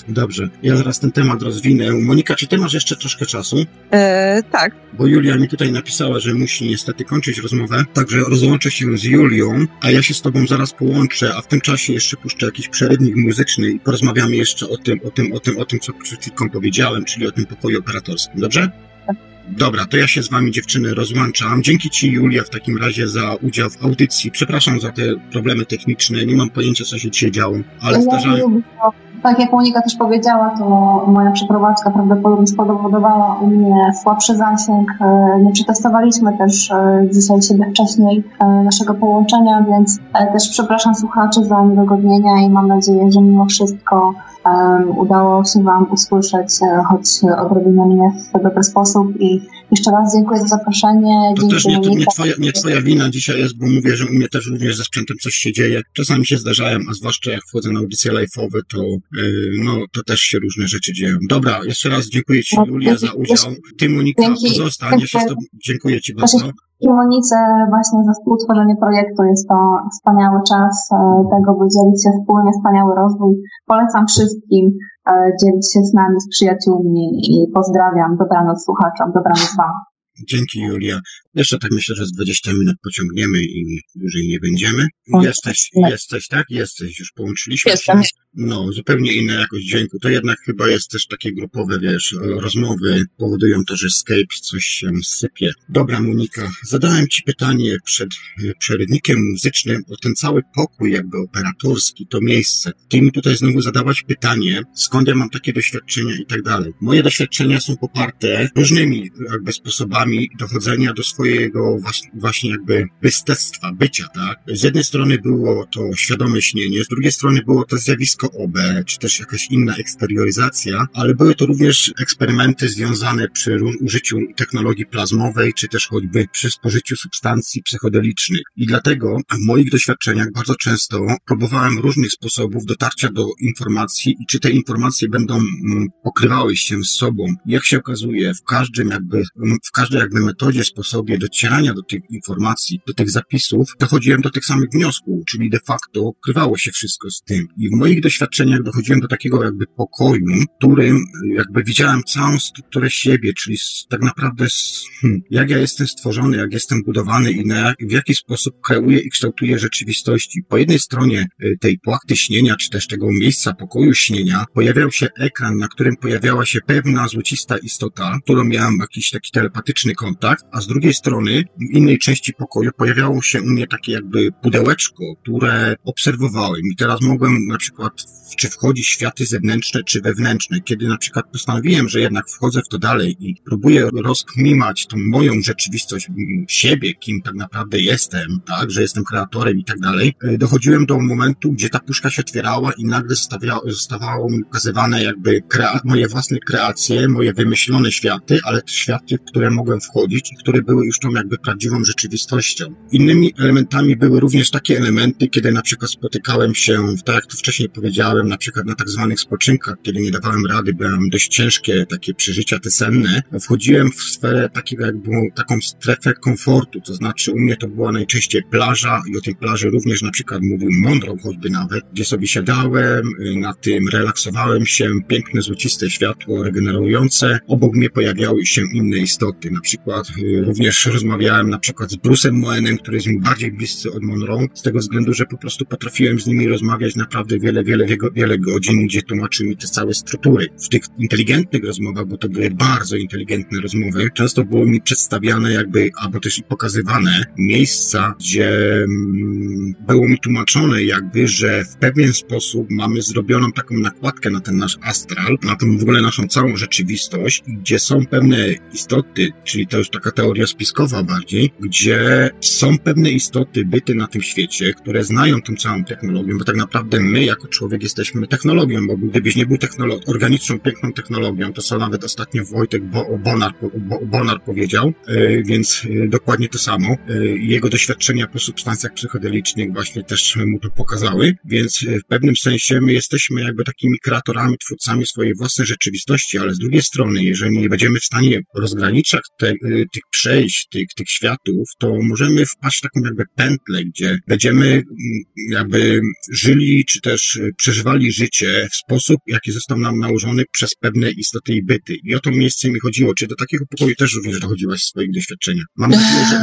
Dobrze, ja zaraz ten temat rozwinę. Monika, czy ty masz jeszcze troszkę czasu? E, tak. Bo Julia mi tutaj napisała, że musi niestety kończyć rozmowę, także rozłączę się z Julią, a ja się z tobą zaraz połączę, a w tym czasie jeszcze puszczę jakiś przerywnik muzyczny i porozmawiamy jeszcze o tym, o tym, o tym, o tym, co przed chwilką powiedziałem, czyli o tym pokoju operatorskim, dobrze? Dobra, to ja się z wami dziewczyny rozłączam. Dzięki ci Julia w takim razie za udział w audycji. Przepraszam za te problemy techniczne, nie mam pojęcia co się dzisiaj działo, ale zdarzają... Tak jak Monika też powiedziała, to moja przeprowadzka prawdopodobnie spowodowała u mnie słabszy zasięg. E, nie przetestowaliśmy też e, dzisiaj siebie wcześniej e, naszego połączenia, więc też przepraszam słuchaczy za niedogodnienia i mam nadzieję, że mimo wszystko udało się Wam usłyszeć choć odrobinę mnie w dobry sposób i jeszcze raz dziękuję za zaproszenie. To też nie, to nie, twoja, nie twoja wina dzisiaj jest, bo mówię, że u mnie też również ze sprzętem coś się dzieje. Czasami się zdarzają, a zwłaszcza jak wchodzę na audycje live'owe, to yy, no, to też się różne rzeczy dzieją. Dobra, jeszcze raz dziękuję Ci, no, Julia, za udział. Ty, Monika, pozostań. Ja się z tobą... Dziękuję Ci bardzo. I Monice właśnie za współtworzenie projektu. Jest to wspaniały czas e, tego, by dzielić się wspólnie, wspaniały rozwój. Polecam wszystkim e, dzielić się z nami, z przyjaciółmi i pozdrawiam. Dobranoc słuchaczom, dobranoc Wam. Dzięki Julia. Jeszcze tak myślę, że z 20 minut pociągniemy i dłużej nie będziemy. Jesteś, jesteś, tak? Jesteś, już połączyliśmy Jestem. się. No, zupełnie inna jakość dźwięku. To jednak chyba jest też takie grupowe, wiesz, rozmowy powodują to, że Skype coś się sypie. Dobra, Monika, zadałem Ci pytanie przed przerywnikiem muzycznym o ten cały pokój jakby operatorski, to miejsce. Ty mi tutaj znowu zadałaś pytanie, skąd ja mam takie doświadczenia i tak dalej. Moje doświadczenia są poparte różnymi jakby sposobami dochodzenia do swojego właśnie jakby wystectwa, bycia, tak? Z jednej strony było to świadome śnienie, z drugiej strony było to zjawisko OB, czy też jakaś inna eksterioryzacja, ale były to również eksperymenty związane przy użyciu technologii plazmowej, czy też choćby przy spożyciu substancji psychodelicznych. I dlatego w moich doświadczeniach bardzo często próbowałem różnych sposobów dotarcia do informacji i czy te informacje będą mm, pokrywały się z sobą. Jak się okazuje, w każdym jakby, w każdej jakby metodzie, sposobie docierania do tych informacji, do tych zapisów, dochodziłem do tych samych wniosków, czyli de facto krywało się wszystko z tym. I w moich doświadczeniach doświadczeniach dochodziłem do takiego jakby pokoju, w którym jakby widziałem całą strukturę siebie, czyli tak naprawdę hmm, jak ja jestem stworzony, jak jestem budowany i na, w jaki sposób kreuję i kształtuję rzeczywistości. Po jednej stronie y, tej płachty śnienia, czy też tego miejsca pokoju śnienia, pojawiał się ekran, na którym pojawiała się pewna złocista istota, którą miałem jakiś taki telepatyczny kontakt, a z drugiej strony w innej części pokoju pojawiało się u mnie takie jakby pudełeczko, które obserwowałem i teraz mogłem na przykład czy wchodzi światy zewnętrzne, czy wewnętrzne. Kiedy na przykład postanowiłem, że jednak wchodzę w to dalej i próbuję rozkmimać tą moją rzeczywistość siebie, kim tak naprawdę jestem, tak, że jestem kreatorem i tak dalej, e, dochodziłem do momentu, gdzie ta puszka się otwierała i nagle zostawało mi pokazywane jakby krea moje własne kreacje, moje wymyślone światy, ale te światy, w które mogłem wchodzić i które były już tą jakby prawdziwą rzeczywistością. Innymi elementami były również takie elementy, kiedy na przykład spotykałem się, tak jak tu wcześniej powiedziałem, na przykład na tak zwanych spoczynkach, kiedy nie dawałem rady, byłem dość ciężkie takie przeżycia te senne, wchodziłem w sferę takiego jakby taką strefę komfortu, to znaczy u mnie to była najczęściej plaża i o tej plaży również na przykład mówił mądrą choćby nawet, gdzie sobie siadałem, y, na tym relaksowałem się, piękne złociste światło regenerujące, obok mnie pojawiały się inne istoty, na przykład y, rozmawiałem na przykład z Bruce'em Moenem, który jest mi bardziej bliscy od Monroe, z tego względu, że po prostu potrafiłem z nimi rozmawiać naprawdę wiele, wiele, wiele godzin, gdzie tłumaczył mi te całe struktury. W tych inteligentnych rozmowach, bo to były bardzo inteligentne rozmowy, często było mi przedstawiane jakby, albo też i pokazywane miejsca, gdzie mm, było mi tłumaczone jakby, że w pewien sposób mamy zrobioną taką nakładkę na ten nasz astral, na tą w ogóle naszą całą rzeczywistość, gdzie są pewne istoty, czyli to już taka teoria spiskowa bardziej, gdzie są pewne istoty, byty na tym świecie, które znają tą całą technologię, bo tak naprawdę my jako człowiek jesteśmy technologią, bo gdybyś nie był technolo- organiczną, piękną technologią, to co nawet ostatnio Wojtek Bo- Bonar, Bo- Bonar powiedział, yy, więc yy, dokładnie to samo. Yy, jego doświadczenia po substancjach psychodelicznych właśnie też mu to pokazały, więc w pewnym sensie my jesteśmy jakby takimi kreatorami, twórcami swojej własnej rzeczywistości, ale z drugiej strony, jeżeli nie będziemy w stanie rozgraniczać te, tych przejść, tych, tych światów, to możemy wpaść w taką jakby pętlę, gdzie będziemy mm, jakby żyli, czy też przeżywali życie w sposób, jaki został nam nałożony przez pewne istoty i byty. I o to miejsce mi chodziło. Czy do takiego pokoju też również dochodziłaś w swoich doświadczeniach? Mam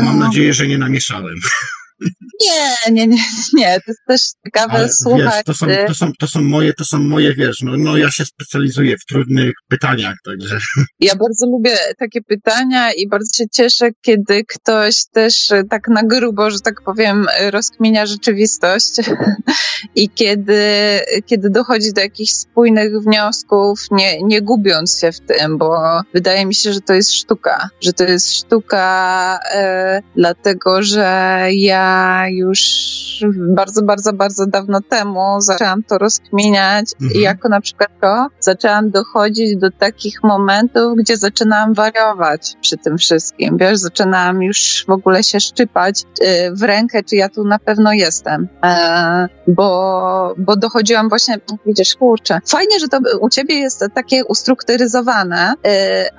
mam nadzieję, że nie namieszałem. Nie, nie, nie, nie, to jest też ciekawe Ale słuchać. wiesz, to, są, to, są, to są moje, to są moje, wiesz, no, no ja się specjalizuję w trudnych pytaniach, także. Ja bardzo lubię takie pytania i bardzo się cieszę, kiedy ktoś też e, tak na grubo, że tak powiem, rozkminia rzeczywistość i kiedy, kiedy dochodzi do jakichś spójnych wniosków, nie, nie gubiąc się w tym, bo wydaje mi się, że to jest sztuka, że to jest sztuka e, dlatego, że ja już bardzo, bardzo, bardzo dawno temu zaczęłam to rozkminiać Mhm. i jako na przykład to zaczęłam dochodzić do takich momentów, gdzie zaczynałam wariować przy tym wszystkim. Wiesz, zaczynałam już w ogóle się szczypać y, w rękę, czy ja tu na pewno jestem. E, bo, bo dochodziłam właśnie, widzisz, kurczę, fajnie, że to u ciebie jest takie ustrukturyzowane, y,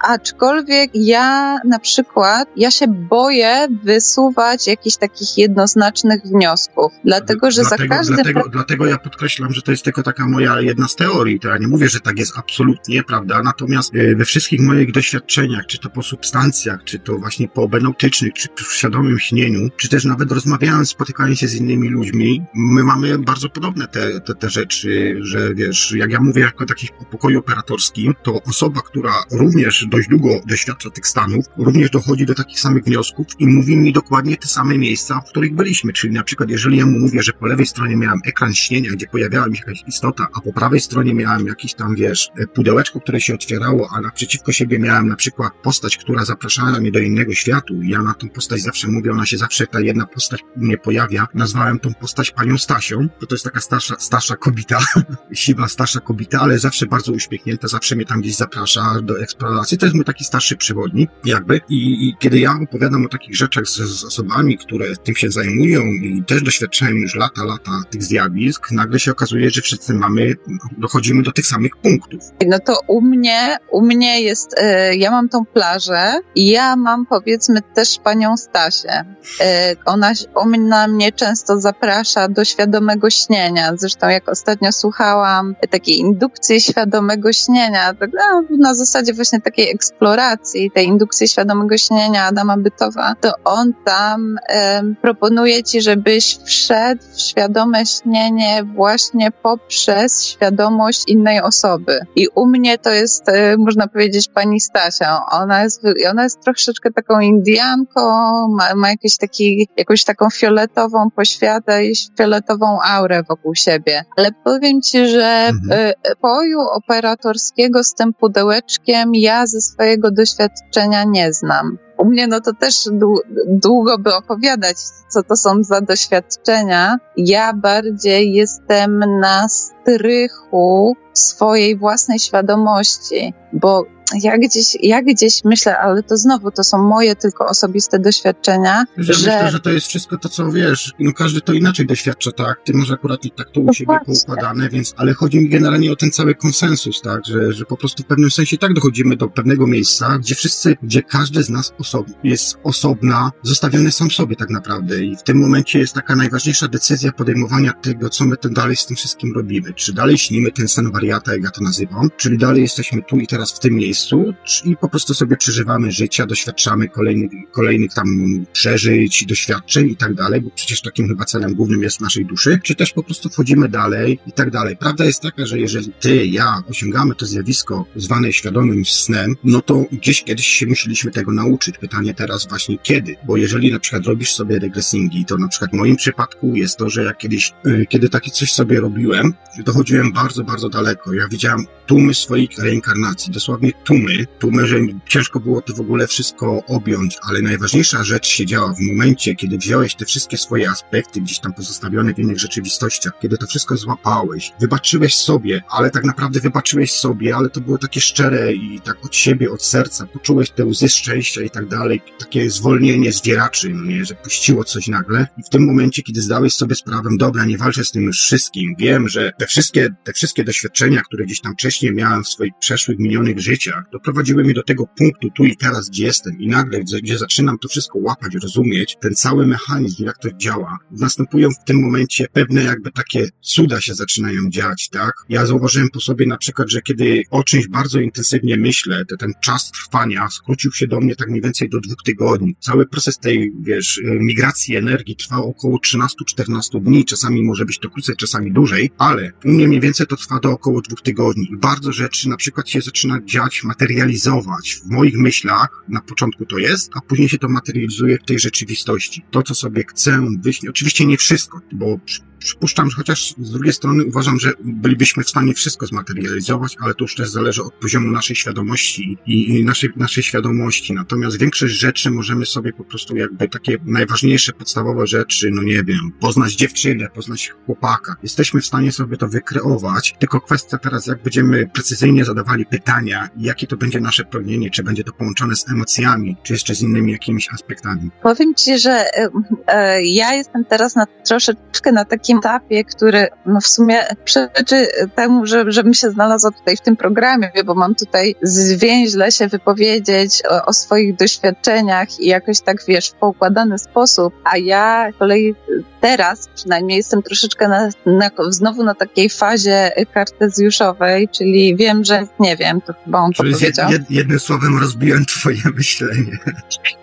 aczkolwiek ja na przykład, ja się boję wysuwać jakichś takich jednoznacznych wniosków, dlatego, że dlatego, za każdym dlatego, dlatego ja podkreślam, że to jest tylko taka moja jedna z teorii. To ja nie mówię, że tak jest absolutnie, prawda? Natomiast e, we wszystkich moich doświadczeniach, czy to po substancjach, czy to właśnie po obenautycznych, czy w świadomym śnieniu, czy też nawet rozmawiając, spotykając się z innymi ludźmi, my mamy bardzo podobne te, te, te rzeczy, że wiesz, jak ja mówię jako taki pokoju operatorskim, to osoba, która również dość długo doświadcza tych stanów, również dochodzi do takich samych wniosków i mówi mi dokładnie te same miejsca, w których byliśmy. Czyli na przykład, jeżeli ja mu mówię, że po lewej stronie miałem ekran śnienia, gdzie pojawiała mi się jakaś istota, a po prawej stronie miałem jakiś tam, wiesz, pudełeczko, które się otwierało, a naprzeciwko siebie miałem na przykład postać, która zapraszała mnie do innego światu i ja na tą postać zawsze mówię, ona się zawsze, ta jedna postać mnie pojawia. Nazwałem tą postać panią Stasią, bo to jest taka starsza, starsza kobita, siwa, starsza kobita, ale zawsze bardzo uśmiechnięta, zawsze mnie tam gdzieś zaprasza do eksploracji. To jest mój taki starszy przewodnik, jakby. I, i kiedy ja opowiadam o takich rzeczach z, z osobami, które tym się zajmują i też doświadczają już lata, lata tych zjawisk, nagle się okazuje, że wszyscy mamy, dochodzimy do tych samych punktów. No to u mnie, u mnie jest, e, ja mam tą plażę i ja mam powiedzmy też panią Stasię. E, ona, ona mnie często zaprasza do świadomego śnienia. Zresztą jak ostatnio słuchałam takiej indukcji świadomego śnienia, no, na zasadzie właśnie takiej eksploracji, tej indukcji świadomego śnienia Adama Bytowa, to on tam em, proponuje ci, żebyś wszedł w świadome śnienie właśnie poprzez świadomość innej osoby. I u mnie to jest, e, można powiedzieć, pani Stasia. Ona jest, ona jest troszeczkę taką Indianką, ma, ma jakiś taki, jakąś taką fioletową poświatę i fioletową aurę wokół siebie. Ale powiem ci, że Mhm. e, poju operatorskiego z tym pudełeczkiem ja ze swojego doświadczenia nie znam. U mnie no to też dłu- długo by opowiadać, co to są za doświadczenia. Ja bardziej jestem na strychu swojej własnej świadomości, bo ja gdzieś, ja gdzieś myślę, ale to znowu to są moje tylko osobiste doświadczenia, Że że myślę, że to jest wszystko to, co wiesz, no każdy to inaczej doświadcza, tak? Ty masz akurat i tak to u No siebie poukładane, więc, ale chodzi mi generalnie o ten cały konsensus, tak? Że, że po prostu w pewnym sensie tak dochodzimy do pewnego miejsca, gdzie wszyscy, gdzie każdy z nas osob, jest osobna, zostawiony sam sobie tak naprawdę i w tym momencie jest taka najważniejsza decyzja podejmowania tego, co my ten dalej z tym wszystkim robimy. Czy dalej śnimy ten sen wariata, jak ja to nazywam, czyli dalej jesteśmy tu i teraz w tym miejscu, czy i po prostu sobie przeżywamy życia, doświadczamy kolejnych, kolejnych tam przeżyć, doświadczeń i tak dalej, bo przecież takim chyba celem głównym jest naszej duszy, czy też po prostu wchodzimy dalej i tak dalej. Prawda jest taka, że jeżeli ty, ja osiągamy to zjawisko zwane świadomym snem, no to gdzieś kiedyś się musieliśmy tego nauczyć. Pytanie teraz właśnie kiedy? Bo jeżeli na przykład robisz sobie regresingi, to na przykład w moim przypadku jest to, że ja kiedyś, y, kiedy takie coś sobie robiłem, dochodziłem bardzo, bardzo daleko. Ja widziałem tłumy swoich reinkarnacji, dosłownie tłumy, tłumy, że ciężko było to w ogóle wszystko objąć, ale najważniejsza rzecz się działa w momencie, kiedy wziąłeś te wszystkie swoje aspekty gdzieś tam pozostawione w innych rzeczywistościach, kiedy to wszystko złapałeś, wybaczyłeś sobie, ale tak naprawdę wybaczyłeś sobie, ale to było takie szczere i tak od siebie, od serca, poczułeś te łzy szczęścia i tak dalej, takie zwolnienie zwieraczy, no nie, że puściło coś nagle i w tym momencie, kiedy zdałeś sobie sprawę, dobra, nie walczę z tym już wszystkim, wiem, że te wszystkie, te wszystkie doświadczenia, które gdzieś tam wcześniej miałem w swoich przeszłych, minionych życiach, doprowadziły mnie do tego punktu tu i teraz, gdzie jestem i nagle, gdzie zaczynam to wszystko łapać, rozumieć, ten cały mechanizm, jak to działa, następują w tym momencie pewne jakby takie cuda się zaczynają dziać, tak? Ja zauważyłem po sobie na przykład, że kiedy o czymś bardzo intensywnie myślę, to ten czas trwania skrócił się do mnie tak mniej więcej do dwóch tygodni. Cały proces tej, wiesz, y, migracji energii trwał około 13-14 dni, czasami może być to krócej, czasami dłużej, ale u mnie mniej więcej to trwa do około dwóch tygodni. Bardzo rzeczy na przykład się zaczyna dziać, materializować w moich myślach, na początku to jest, a później się to materializuje w tej rzeczywistości. To, co sobie chcę wyśnić, oczywiście nie wszystko, bo przypuszczam, że chociaż z drugiej strony uważam, że bylibyśmy w stanie wszystko zmaterializować, ale to już też zależy od poziomu naszej świadomości i naszej, naszej świadomości. Natomiast większość rzeczy możemy sobie po prostu jakby takie najważniejsze, podstawowe rzeczy, no nie wiem, poznać dziewczynę, poznać chłopaka. Jesteśmy w stanie sobie to wykreować, tylko kwestia teraz, jak będziemy precyzyjnie zadawali pytania, jakie to będzie nasze pragnienie, czy będzie to połączone z emocjami, czy jeszcze z innymi jakimiś aspektami. Powiem Ci, że e, e, ja jestem teraz na troszeczkę na takim takim etapie, który no w sumie przeczy temu, że, żebym się znalazła tutaj w tym programie, bo mam tutaj zwięźle się wypowiedzieć o, o swoich doświadczeniach i jakoś tak, wiesz, w poukładany sposób, a ja kolei teraz przynajmniej jestem troszeczkę na, na, znowu na takiej fazie kartezjuszowej, czyli wiem, że nie wiem, to chyba on czyli to powiedział. Jed, jednym słowem rozbiłem twoje myślenie.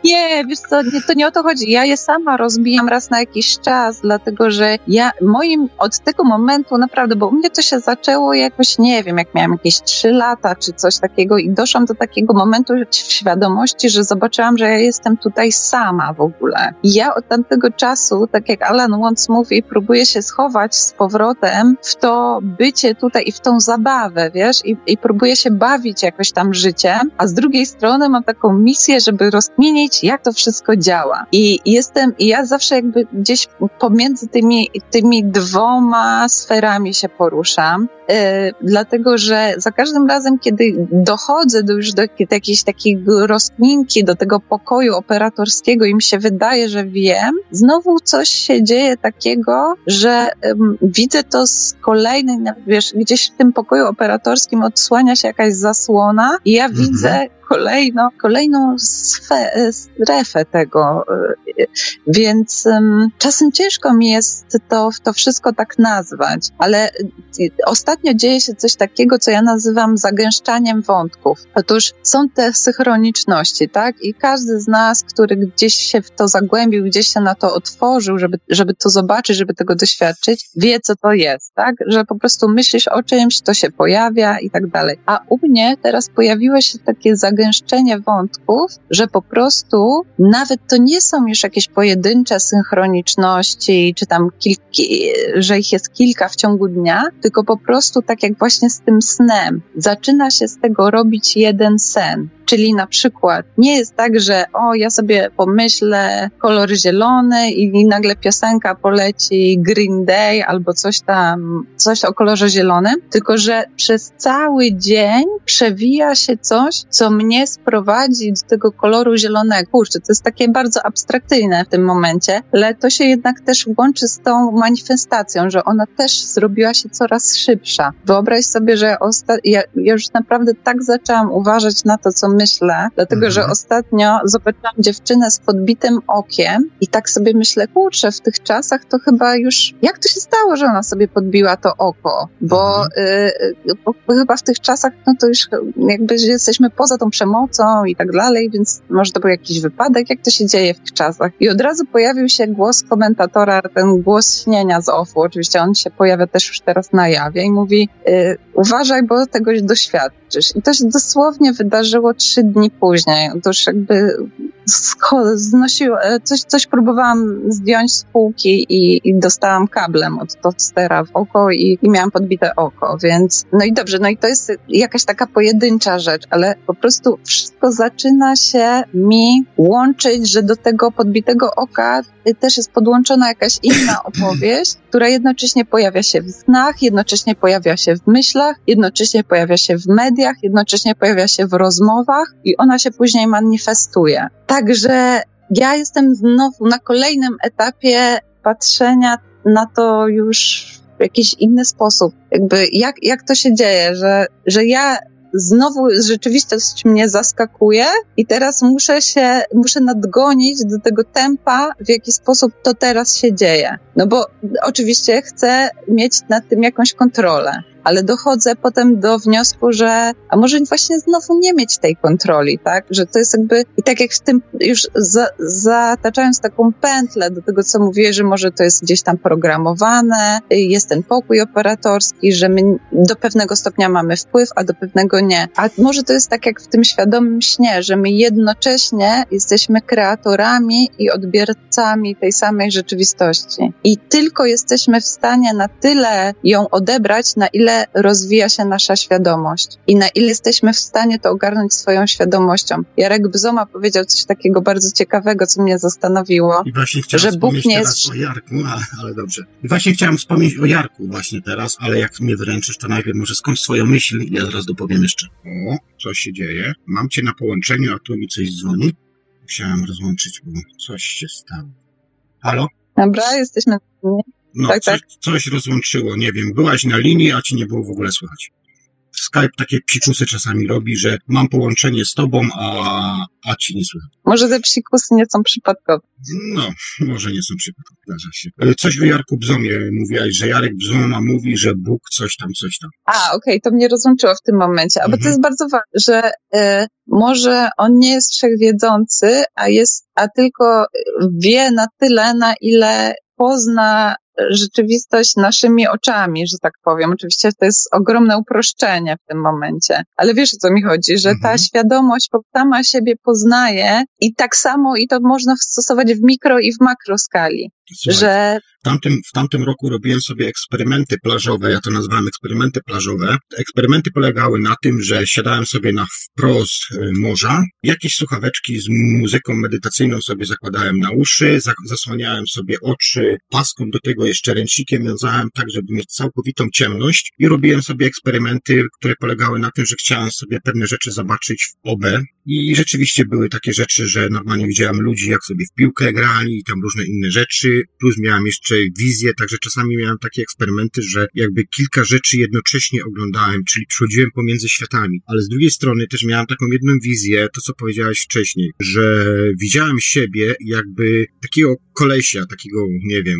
Nie, wiesz co, nie, to nie o to chodzi. Ja je sama rozbijam raz na jakiś czas, dlatego że ja moim od tego momentu naprawdę, bo u mnie to się zaczęło jakoś, nie wiem, jak miałam jakieś trzy lata czy coś takiego i doszłam do takiego momentu świadomości, że zobaczyłam, że ja jestem tutaj sama w ogóle. I ja od tamtego czasu, tak jak Alan Watts mówi, próbuję się schować z powrotem w to bycie tutaj i w tą zabawę, wiesz, i, i próbuję się bawić jakoś tam życiem, a z drugiej strony mam taką misję, żeby rozkminić, jak to wszystko działa. I jestem, i ja zawsze jakby gdzieś pomiędzy tymi, tymi dwoma sferami się poruszam, dlatego że za każdym razem, kiedy dochodzę do już do, do jakiejś takiej rozkminki, do tego pokoju operatorskiego i mi się wydaje, że wiem, znowu coś się dzieje takiego, że widzę to z kolejnej, wiesz, gdzieś w tym pokoju operatorskim odsłania się jakaś zasłona i ja mhm. widzę kolejno, kolejną strefę tego. Więc czasem ciężko mi jest to, to wszystko tak nazwać, ale y, ostatnio dzieje się coś takiego, co ja nazywam zagęszczaniem wątków. Otóż są te synchroniczności, tak? I każdy z nas, który gdzieś się w to zagłębił, gdzieś się na to otworzył, żeby, żeby to zobaczyć, żeby tego doświadczyć, wie, co to jest, tak? Że po prostu myślisz o czymś, to się pojawia i tak dalej. A u mnie teraz pojawiło się takie zagęszczenie wątków, że po prostu nawet to nie są już jakieś pojedyncze synchroniczności, czy tam kilki, że ich jest kilka w ciągu dnia, tylko po prostu tak jak właśnie z tym snem. Zaczyna się z tego robić jeden sen. Czyli na przykład nie jest tak, że o, ja sobie pomyślę kolor zielony i nagle piosenka poleci Green Day albo coś tam, coś o kolorze zielonym, tylko że przez cały dzień przewija się coś, co mnie sprowadzi do tego koloru zielonego. Kurczę, to jest takie bardzo abstrakcyjne w tym momencie, ale to się jednak też łączy z tą manifestacją, że ona też zrobiła się coraz szybsza. Wyobraź sobie, że osta- ja, ja już naprawdę tak zaczęłam uważać na to, co myślę, dlatego mhm. że ostatnio zobaczyłam dziewczynę z podbitym okiem i tak sobie myślę, kurczę, w tych czasach to chyba już, jak to się stało, że ona sobie podbiła to oko? Bo, mhm. y, bo chyba w tych czasach, no to już jakby jesteśmy poza tą przemocą i tak dalej, więc może to był jakiś wypadek, jak to się dzieje w tych czasach. I od razu pojawił się głos komentatora, ten głos śnienia z OFU, oczywiście on się pojawia też już teraz na jawie i mówi, y, uważaj, bo tego doświadczysz. I to się dosłownie wydarzyło trzy dni później. Otóż jakby znosiło, e, coś, coś próbowałam zdjąć z półki i, i dostałam kablem od tostera w oko i, i miałam podbite oko, więc no i dobrze, no i to jest jakaś taka pojedyncza rzecz, ale po prostu wszystko zaczyna się mi łączyć, że do tego podbitego oka też jest podłączona jakaś inna opowieść, która jednocześnie pojawia się w snach, jednocześnie pojawia się w myślach, jednocześnie pojawia się w mediach, jednocześnie pojawia się w rozmowach i ona się później manifestuje. Także ja jestem znowu na kolejnym etapie patrzenia na to już w jakiś inny sposób. Jakby jak, jak to się dzieje, że, że ja znowu rzeczywistość mnie zaskakuje i teraz muszę się, muszę nadgonić do tego tempa, w jaki sposób to teraz się dzieje. No bo oczywiście chcę mieć nad tym jakąś kontrolę ale dochodzę potem do wniosku, że a może właśnie znowu nie mieć tej kontroli, tak? Że to jest jakby, i tak jak w tym już za, zataczając taką pętlę do tego, co mówię, że może to jest gdzieś tam programowane, jest ten pokój operatorski, że my do pewnego stopnia mamy wpływ, a do pewnego nie. A może to jest tak jak w tym świadomym śnie, że my jednocześnie jesteśmy kreatorami i odbiorcami tej samej rzeczywistości. I tylko jesteśmy w stanie na tyle ją odebrać, na ile rozwija się nasza świadomość i na ile jesteśmy w stanie to ogarnąć swoją świadomością. Jarek Bzoma powiedział coś takiego bardzo ciekawego, co mnie zastanowiło, I właśnie chciałem że Bóg nie teraz jest... o Jarku, ale, ale dobrze. I właśnie chciałem wspomnieć o Jarku właśnie teraz, ale jak mnie wręczysz, to najpierw może skończ swoją myśl i ja zaraz dopowiem jeszcze. O, coś się dzieje. Mam cię na połączeniu, a tu mi coś dzwoni. Musiałem rozłączyć, bo coś się stało. Halo? Dobra, jesteśmy... No, Tak, coś, coś rozłączyło, nie wiem. Byłaś na linii, a ci nie było w ogóle słychać. Skype takie psikusy czasami robi, że mam połączenie z tobą, a, a ci nie słychać. Może te psikusy nie są przypadkowe. No, może nie są przypadkowe, zdarza się. E, Coś o Jarku Bzomie mówiłaś, że Jarek Bzoma mówi, że Bóg coś tam, coś tam. A, okej, to mnie rozłączyło w tym momencie, a bo to Mhm. jest bardzo ważne, że y, może on nie jest wszechwiedzący, a jest, a tylko wie na tyle, na ile pozna rzeczywistość naszymi oczami, że tak powiem. Oczywiście to jest ogromne uproszczenie w tym momencie, ale wiesz o co mi chodzi, że ta Mhm. świadomość sama siebie poznaje i tak samo i to można stosować w mikro i w makro skali, Słuchaj, że w, tamtym, w tamtym roku robiłem sobie eksperymenty plażowe, ja to nazwałem eksperymenty plażowe. Eksperymenty polegały na tym, że siadałem sobie na wprost y, morza, jakieś słuchaweczki z muzyką medytacyjną sobie zakładałem na uszy, za, zasłaniałem sobie oczy paską, do tego jeszcze ręcznikiem wiązałem tak, żeby mieć całkowitą ciemność. I robiłem sobie eksperymenty, które polegały na tym, że chciałem sobie pewne rzeczy zobaczyć w OB i rzeczywiście były takie rzeczy, że normalnie widziałem ludzi, jak sobie w piłkę grali i tam różne inne rzeczy, plus miałem jeszcze wizję, także czasami miałem takie eksperymenty, że jakby kilka rzeczy jednocześnie oglądałem, czyli przechodziłem pomiędzy światami, ale z drugiej strony też miałem taką jedną wizję, to co powiedziałaś wcześniej, że widziałem siebie jakby takiego kolesia, takiego, nie wiem,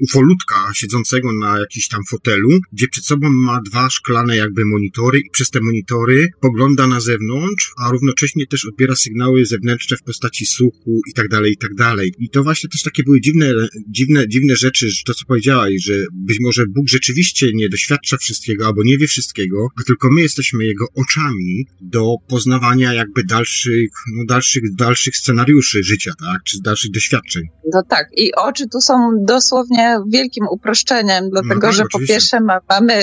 ufolutka siedzącego na jakiś tam fotelu, gdzie przed sobą ma dwa szklane jakby monitory i przez te monitory pogląda na zewnątrz, a równocześnie też odbiera sygnały zewnętrzne w postaci słuchu i tak dalej, i tak dalej. I to właśnie też takie były dziwne, dziwne, dziwne rzeczy, że to co powiedziałaś, że być może Bóg rzeczywiście nie doświadcza wszystkiego albo nie wie wszystkiego, a tylko my jesteśmy jego oczami do poznawania jakby dalszych, no dalszych, dalszych scenariuszy życia, tak? Czy dalszych doświadczeń. No tak, i oczy tu są dosłownie wielkim uproszczeniem, dlatego tak, że po oczywiście. pierwsze ma, mamy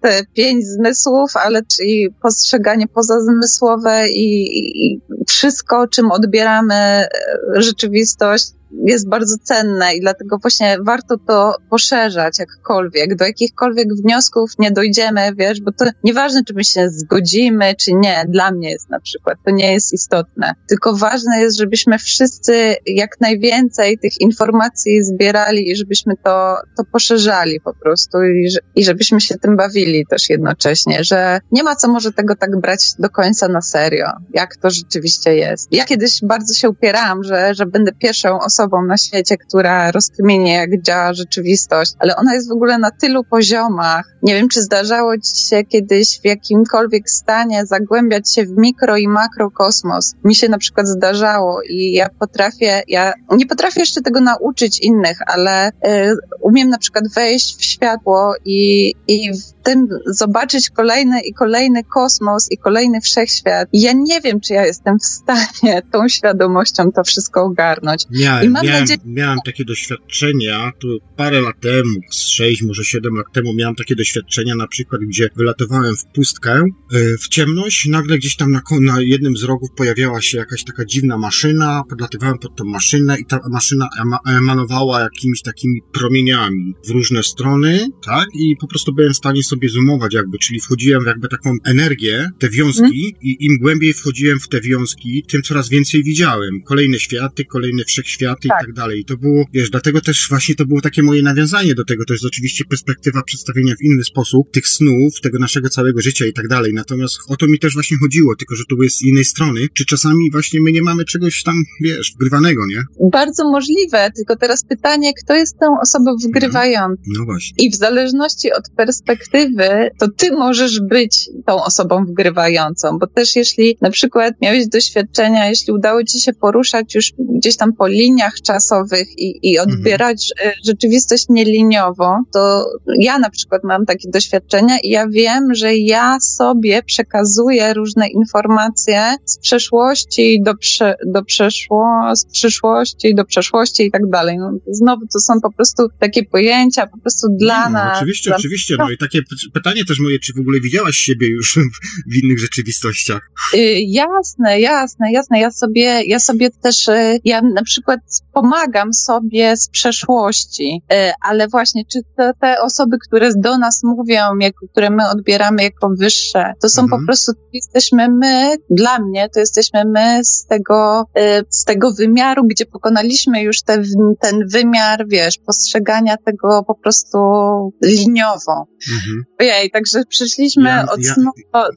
te pięć zmysłów, ale czyli postrzeganie pozazmysłowe i, i, i wszystko, czym odbieramy e, rzeczywistość, jest bardzo cenne i dlatego właśnie warto to poszerzać jakkolwiek, do jakichkolwiek wniosków nie dojdziemy, wiesz, bo to nieważne, czy my się zgodzimy, czy nie, dla mnie jest na przykład, to nie jest istotne, tylko ważne jest, żebyśmy wszyscy jak najwięcej tych informacji zbierali i żebyśmy to, to poszerzali po prostu i, i żebyśmy się tym bawili też jednocześnie, że nie ma co może tego tak brać do końca na serio, jak to rzeczywiście jest. Ja kiedyś bardzo się upierałam, że, że będę pierwszą osobą na świecie, która rozkminie, jak działa rzeczywistość, ale ona jest w ogóle na tylu poziomach. Nie wiem, czy zdarzało ci się kiedyś w jakimkolwiek stanie zagłębiać się w mikro i makrokosmos. Mi się na przykład zdarzało i ja potrafię, ja nie potrafię jeszcze tego nauczyć innych, ale y, umiem na przykład wejść w światło i, i tym zobaczyć kolejny i kolejny kosmos i kolejny wszechświat. I ja nie wiem, czy ja jestem w stanie tą świadomością to wszystko ogarnąć. Miałem, I mam miałem, nadzieję- miałem takie doświadczenia, to parę lat temu, z sześć, może siedem lat temu, miałem takie doświadczenia, na przykład, gdzie wylatowałem w pustkę, y, w ciemność, nagle gdzieś tam na, na jednym z rogów pojawiała się jakaś taka dziwna maszyna, podlatywałem pod tą maszynę i ta maszyna ema, emanowała jakimiś takimi promieniami w różne strony, tak? I po prostu byłem w stanie sobie zoomować jakby, czyli wchodziłem w jakby taką energię, te wiązki Mhm. i im głębiej wchodziłem w te wiązki, tym coraz więcej widziałem. Kolejne światy, kolejne wszechświaty Tak. i tak dalej. I to było, wiesz, dlatego też właśnie to było takie moje nawiązanie do tego. To jest oczywiście perspektywa przedstawienia w inny sposób tych snów, tego naszego całego życia i tak dalej. Natomiast o to mi też właśnie chodziło, tylko że tu jest z innej strony. Czy czasami właśnie my nie mamy czegoś tam, wiesz, wgrywanego, nie? Bardzo możliwe, tylko teraz pytanie, kto jest tą osobą wgrywającą? No właśnie. I w zależności od perspektywy, to ty możesz być tą osobą wgrywającą, bo też jeśli na przykład miałeś doświadczenia, jeśli udało ci się poruszać już gdzieś tam po liniach czasowych i, i odbierać e, rzeczywistość nieliniowo, to ja na przykład mam takie doświadczenia i ja wiem, że ja sobie przekazuję różne informacje z przeszłości do, prze, do przeszło, z przyszłości do przeszłości i tak dalej. No, znowu to są po prostu takie pojęcia, po prostu dla no, nas. Oczywiście, dla... oczywiście. No i takie pytanie też moje, czy w ogóle widziałaś siebie już w innych rzeczywistościach? Y, jasne, jasne, jasne. Ja sobie, ja sobie też, y, ja na przykład pomagam sobie z przeszłości, y, ale właśnie, czy te, te osoby, które do nas mówią, jak, które my odbieramy jako wyższe, to są Mhm. po prostu, jesteśmy my, dla mnie, to jesteśmy my z tego, z tego wymiaru, gdzie pokonaliśmy już te, ten wymiar, wiesz, postrzegania tego po prostu liniowo. Mhm. Ojej, także przyszliśmy Ja- od ja- snu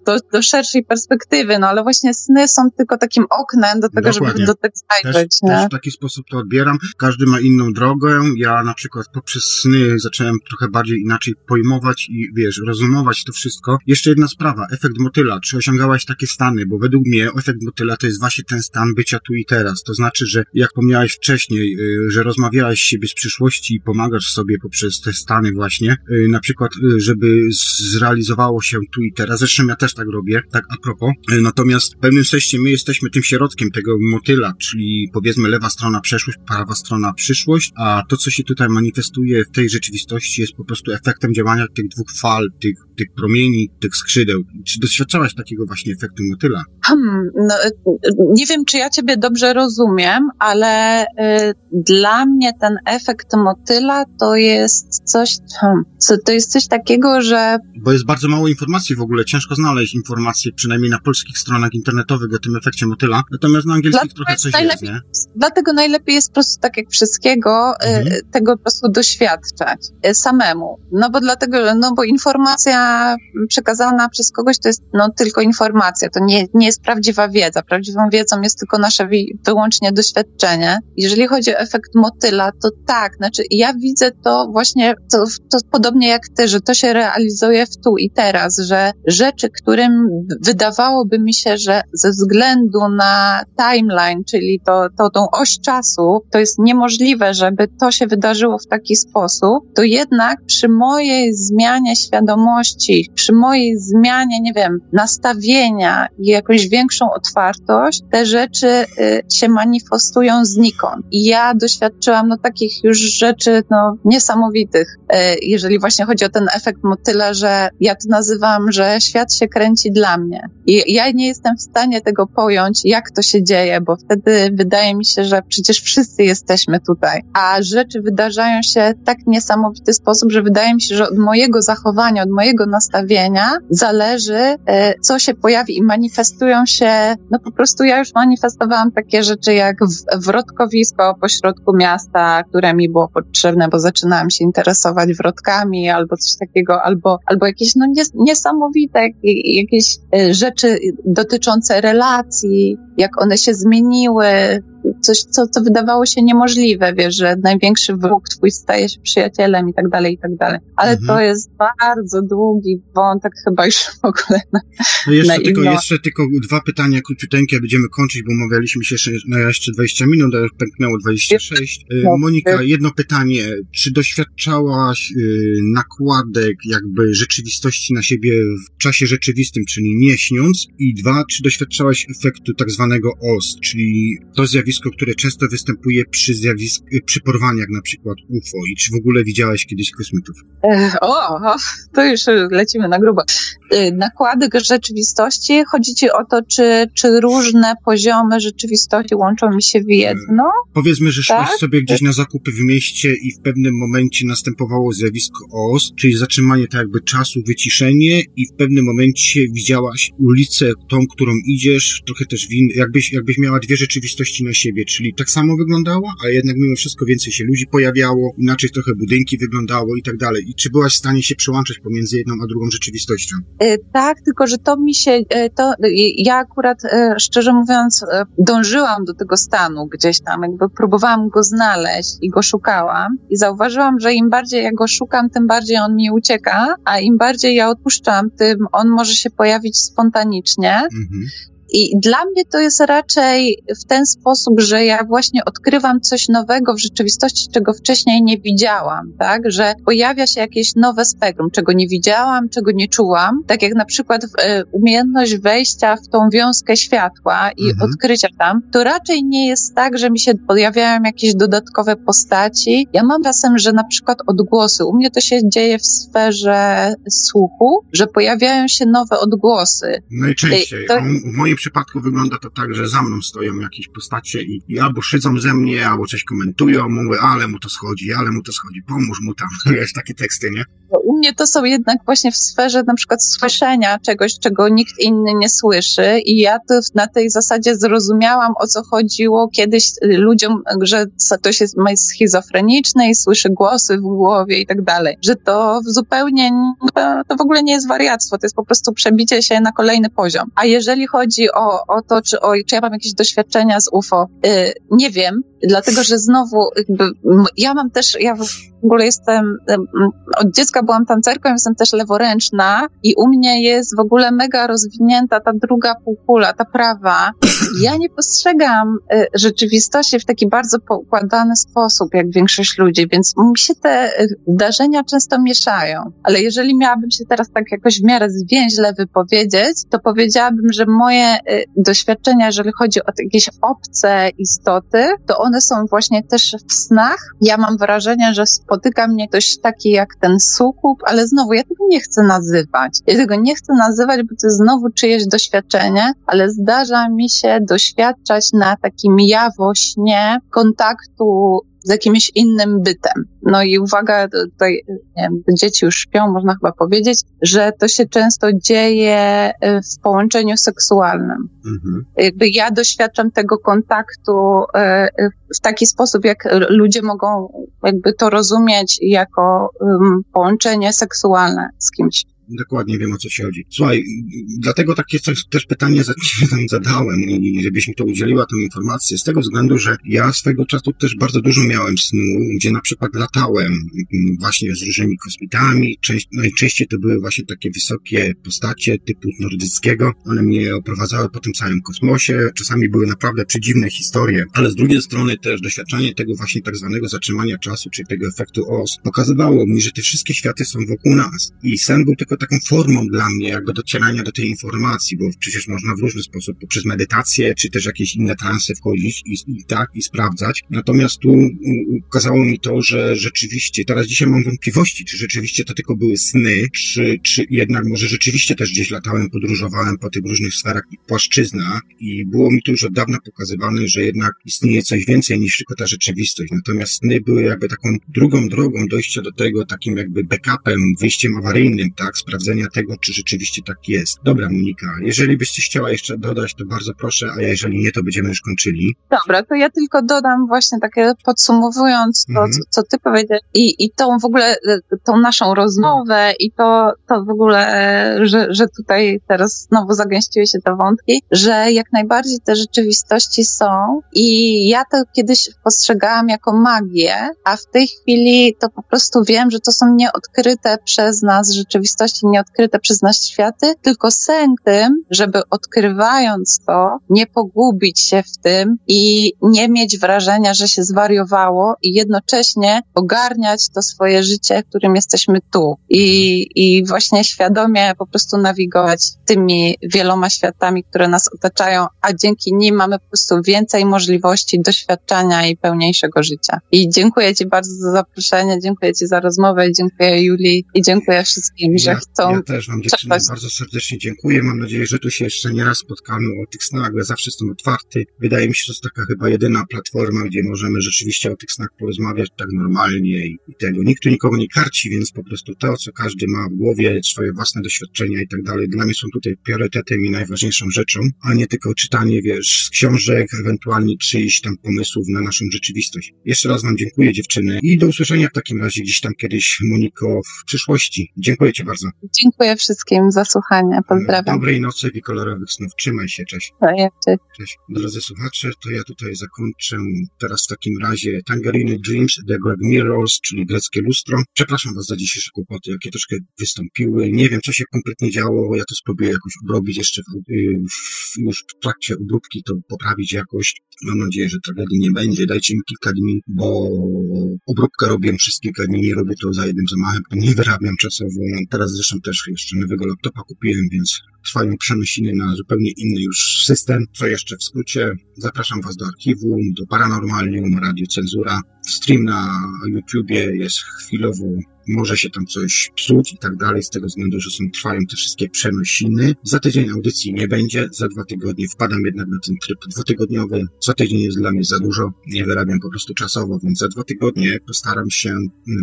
do, do, szerszej perspektywy, no ale właśnie sny są tylko takim oknem do tego, Dokładnie. żeby do tego Też, zajrzeć, też nie? w taki sposób to odbieram. Każdy ma inną drogę. Ja na przykład poprzez sny zacząłem trochę bardziej inaczej pojmować i wiesz, rozumować to wszystko. Jeszcze jedna sprawa, efekt motyla. Czy osiągałaś takie stany? Bo według mnie efekt motyla to jest właśnie ten stan bycia tu i teraz. To znaczy, że jak pomniałeś wcześniej, y, że rozmawiałeś z siebie z przyszłości i pomagasz sobie poprzez te stany właśnie, y, na przykład, y, żeby zrealizowało się tu i teraz. Zresztą ja też tak robię, tak a propos. Y, Natomiast w pewnym sensie my jesteśmy tym środkiem tego motyla, czyli powiedzmy lewa strona przeszłość, prawa strona przyszłość, a to, co się tutaj manifestuje w tej rzeczywistości jest po prostu efektem działania tych dwóch fal, tych, tych promieni, tych skrzydeł. Czy doświadczałaś takiego właśnie efektu motyla? Hmm, no, y, nie wiem, czy ja ciebie dobrze rozumiem, ale y, dla mnie ten efekt motyla to jest coś, hmm, to jest coś takiego, że Bo jest bardzo mało informacji w ogóle, ciężko znaleźć informacje, przynajmniej na polskich stronach internetowych o tym efekcie motyla, natomiast na angielskich Dlatego trochę jest coś jest, najlepiej- nie? Dlatego najlepiej jest po prostu tak jak wszystkiego, y, Mhm. tego po prostu doświadczać y, samemu. No bo dlatego, że- no bo informacja przekazana przez kogoś to jest no tylko informacja, to nie, nie jest prawdziwa wiedza. Prawdziwą wiedzą jest tylko nasze wyłącznie doświadczenie. Jeżeli chodzi o efekt motyla, to tak, znaczy ja widzę to właśnie, to, to podobnie jak ty, że to się realizuje w tu i teraz, że rzeczy, którym wydawałoby mi się, że ze względu na timeline, czyli to, to tą oś czasu, to jest niemożliwe, żeby to się wydarzyło w taki sposób, to jednak przy mojej zmianie świadomości, przy mojej zmianie, nie wiem, nastawienia i jakąś większą otwartość, te rzeczy y, się manifestują znikąd. I ja doświadczyłam no takich już rzeczy no niesamowitych, y, jeżeli właśnie chodzi o ten efekt motyla, że ja to nazywam, że świat się kręci dla mnie. I ja nie jestem w stanie tego pojąć, jak to się dzieje, bo wtedy wydaje mi się, że przecież wszyscy jesteśmy tutaj, a rzeczy wydarzają się tak niesamowity sposób, że wydaje mi się, że od mojego zachowania, od mojego nastawienia zależy, e, co się pojawi i manifestują się, no po prostu ja już manifestowałam takie rzeczy jak wrotkowisko pośrodku miasta, które mi było potrzebne, bo zaczynałam się interesować wrotkami albo coś takiego, albo, albo jakieś no nies- niesamowite jak- jakieś e, rzeczy dotyczące relacji, jak one się zmieniły, coś, co, co wydawało się niemożliwe, wiesz, że największy wróg twój staje się przyjacielem i tak dalej, i tak dalej. Ale Mhm. to jest bardzo długi wątek chyba już w ogóle. No jeszcze, Na tylko, jeszcze tylko dwa pytania króciuteńkie, będziemy kończyć, bo umawialiśmy się jeszcze na jeszcze 20 minut, a już pęknęło 26. Y, No, Monika, y- jedno pytanie. Czy doświadczałaś y, nakładek jakby rzeczywistości na siebie w czasie rzeczywistym, czyli nie śniąc? I dwa, czy doświadczałaś efektu tak zwanego OS, czyli to zjawisko zjawisko, które często występuje przy, zjawisk, przy porwaniach, na przykład UFO. I czy w ogóle widziałeś kiedyś kosmitów? o, to już lecimy na grubo. Y, nakładek rzeczywistości. Chodzi ci o to, czy, czy różne poziomy rzeczywistości łączą mi się w jedno? Powiedzmy, że szłaś tak? sobie gdzieś na zakupy w mieście i w pewnym momencie następowało zjawisko OS, czyli zatrzymanie tak jakby czasu, wyciszenie i w pewnym momencie widziałaś ulicę, tą, którą idziesz, trochę też win, jakbyś, jakbyś miała dwie rzeczywistości na siebie, czyli tak samo wyglądało, a jednak mimo wszystko więcej się ludzi pojawiało, inaczej trochę budynki wyglądało i tak dalej. I czy byłaś w stanie się przełączać pomiędzy jedną a drugą rzeczywistością? E, tak, tylko że to mi się, e, to ja akurat szczerze mówiąc dążyłam do tego stanu gdzieś tam, jakby próbowałam go znaleźć i go szukałam i zauważyłam, że im bardziej ja go szukam, tym bardziej on mi ucieka, a im bardziej ja odpuszczam, tym on może się pojawić spontanicznie. Mhm. I dla mnie to jest raczej w ten sposób, że ja właśnie odkrywam coś nowego w rzeczywistości, czego wcześniej nie widziałam, tak? Że pojawia się jakieś nowe spektrum, czego nie widziałam, czego nie czułam. Tak jak na przykład e, umiejętność wejścia w tą wiązkę światła i mhm. odkrycia tam, to raczej nie jest tak, że mi się pojawiają jakieś dodatkowe postaci. Ja mam czasem, że na przykład odgłosy. U mnie to się dzieje w sferze słuchu, że pojawiają się nowe odgłosy. Najczęściej. To... W moim przypadku wygląda to tak, że za mną stoją jakieś postacie i, i albo szydzą ze mnie, albo coś komentują, mówię, ale mu to schodzi, ale mu to schodzi, pomóż mu tam. Wiesz, takie teksty, nie? U mnie to są jednak właśnie w sferze na przykład słyszenia czegoś, czego nikt inny nie słyszy i ja to na tej zasadzie zrozumiałam, o co chodziło kiedyś ludziom, że ktoś jest, schizofreniczny i słyszy głosy w głowie i tak dalej, że to zupełnie, to w ogóle nie jest wariactwo, to jest po prostu przebicie się na kolejny poziom. A jeżeli chodzi o, o to, czy, o, czy ja mam jakieś doświadczenia z UFO, yy, nie wiem, dlatego że znowu jakby, ja mam też, ja w ogóle jestem, od dziecka byłam tancerką, jestem też leworęczna i u mnie jest w ogóle mega rozwinięta ta druga półkula, ta prawa. Ja nie postrzegam y, rzeczywistości w taki bardzo poukładany sposób, jak większość ludzi, więc mi się te zdarzenia często mieszają. Ale jeżeli miałabym się teraz tak jakoś w miarę zwięźle wypowiedzieć, to powiedziałabym, że moje y, doświadczenia, jeżeli chodzi o jakieś obce istoty, to one są właśnie też w snach. Ja mam wrażenie, że spotyka mnie ktoś taki jak ten sukup, ale znowu ja tego nie chcę nazywać. Ja tego nie chcę nazywać, bo to jest znowu czyjeś doświadczenie, ale zdarza mi się doświadczać na takim jawośnie kontaktu z jakimś innym bytem. No i uwaga, tutaj nie wiem, dzieci już śpią, można chyba powiedzieć, że to się często dzieje e, w połączeniu seksualnym. Mhm. Jakby ja doświadczam tego kontaktu e, w taki sposób, jak ludzie mogą jakby to rozumieć jako połączenie seksualne z kimś. Dokładnie wiem o co ci chodzi. Słuchaj, dlatego takie coś, też pytanie zadałem, żebyś mi to udzieliła tę informację, z tego względu, że ja swego czasu też bardzo dużo miałem snu, gdzie na przykład latałem mm, właśnie z różnymi kosmitami, Część, najczęściej to były właśnie takie wysokie postacie typu nordyckiego, one mnie oprowadzały po tym całym kosmosie, czasami były naprawdę przedziwne historie, ale z drugiej strony też doświadczanie tego właśnie tak zwanego zatrzymania czasu, czyli tego efektu OS, pokazywało mi, że te wszystkie światy są wokół nas i sen był tylko tylko taką formą dla mnie jakby docierania do tej informacji, bo przecież można w różny sposób, poprzez medytację, czy też jakieś inne transe wchodzić i, i tak, i sprawdzać. Natomiast tu ukazało mi to, że rzeczywiście, teraz dzisiaj mam wątpliwości, czy rzeczywiście to tylko były sny, czy, czy jednak może rzeczywiście też gdzieś latałem, podróżowałem po tych różnych sferach i płaszczyznach i było mi tu już od dawna pokazywane, że jednak istnieje coś więcej niż tylko ta rzeczywistość. Natomiast sny były jakby taką drugą drogą dojścia do tego, takim jakby backupem, wyjściem awaryjnym, tak, sprawdzenia tego, czy rzeczywiście tak jest. Dobra, Monika, jeżeli byś coś chciała jeszcze dodać, to bardzo proszę, a jeżeli nie, to będziemy już kończyli. Dobra, to ja tylko dodam właśnie takie podsumowując to, mhm. co, co ty powiedziałeś i, i tą w ogóle, tą naszą rozmowę i to, to w ogóle, że, że tutaj teraz znowu zagęściły się te wątki, że jak najbardziej te rzeczywistości są i ja to kiedyś postrzegałam jako magię, a w tej chwili to po prostu wiem, że to są nieodkryte przez nas rzeczywistości, możliwości nieodkryte przez nas światy, tylko sęk tym, żeby odkrywając to, nie pogubić się w tym i nie mieć wrażenia, że się zwariowało i jednocześnie ogarniać to swoje życie, którym jesteśmy tu. I, i właśnie świadomie po prostu nawigować tymi wieloma światami, które nas otaczają, a dzięki nim mamy po prostu więcej możliwości doświadczania i pełniejszego życia. I dziękuję Ci bardzo za zaproszenie, dziękuję Ci za rozmowę, dziękuję Julii i dziękuję wszystkim, że Ja też Wam dziewczyny bardzo serdecznie dziękuję. Mam nadzieję, że tu się jeszcze nie raz spotkamy o tych snach, ja zawsze jestem otwarty. Wydaje mi się, że to jest taka chyba jedyna platforma, gdzie możemy rzeczywiście o tych snach porozmawiać tak normalnie i, i tego. Nikt tu nikogo nie karci, więc po prostu to, co każdy ma w głowie, swoje własne doświadczenia i tak dalej, dla mnie są tutaj priorytetem i najważniejszą rzeczą, a nie tylko czytanie, wiesz, z książek, ewentualnie czyjś tam pomysłów na naszą rzeczywistość. Jeszcze raz Wam dziękuję dziewczyny i do usłyszenia w takim razie gdzieś tam kiedyś, Moniko, w przyszłości. Dziękuję Ci bardzo. Dziękuję wszystkim za słuchanie. Pozdrawiam. Dobrej nocy i kolorowych snów. Trzymaj się, cześć. Cześć. Cześć. Drodzy słuchacze, to ja tutaj zakończę teraz w takim razie Tangerine Dreams, The Greg Mirrors, czyli greckie lustro. Przepraszam Was za dzisiejsze kłopoty, jakie troszkę wystąpiły. Nie wiem, co się kompletnie działo. Ja to spróbuję jakoś obrobić jeszcze w, w, już w trakcie obróbki, to poprawić jakoś. Mam nadzieję, że tragedii nie będzie. Dajcie mi kilka dni, bo obróbkę robię przez kilka dni, nie robię to za jednym zamachem, nie wyrabiam czasowo. Teraz zresztą też jeszcze nowego laptopa kupiłem, więc trwają przenosiny na zupełnie inny już system. Co jeszcze w skrócie? Zapraszam Was do archiwum, do Paranormalium, Radio Cenzura. Stream na YouTubie jest chwilowo może się tam coś psuć i tak dalej, z tego względu, że są, trwają te wszystkie przenosiny. Za tydzień audycji nie będzie, za dwa tygodnie wpadam jednak na ten tryb dwutygodniowy. Co tydzień jest dla mnie za dużo, nie wyrabiam po prostu czasowo, więc za dwa tygodnie postaram się,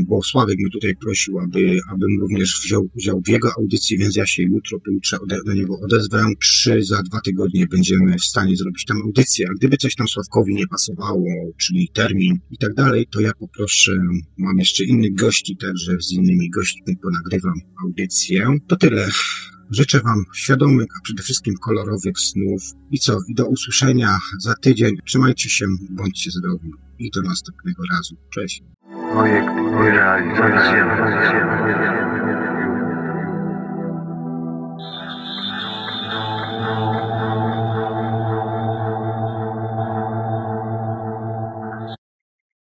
bo Sławek mnie tutaj prosił, aby, abym również wziął udział w jego audycji, więc ja się jutro, pojutrze do niego odezwę. Czy za dwa tygodnie będziemy w stanie zrobić tam audycję, a gdyby coś tam Sławkowi nie pasowało, czyli termin i tak dalej, to ja poproszę, mam jeszcze innych gości także, z innymi gośćmi ponagrywam audycję. To tyle. Życzę Wam świadomych, a przede wszystkim kolorowych snów. I co? I do usłyszenia za tydzień. Trzymajcie się, bądźcie zdrowi. I do następnego razu. Cześć. Projekt realizacja.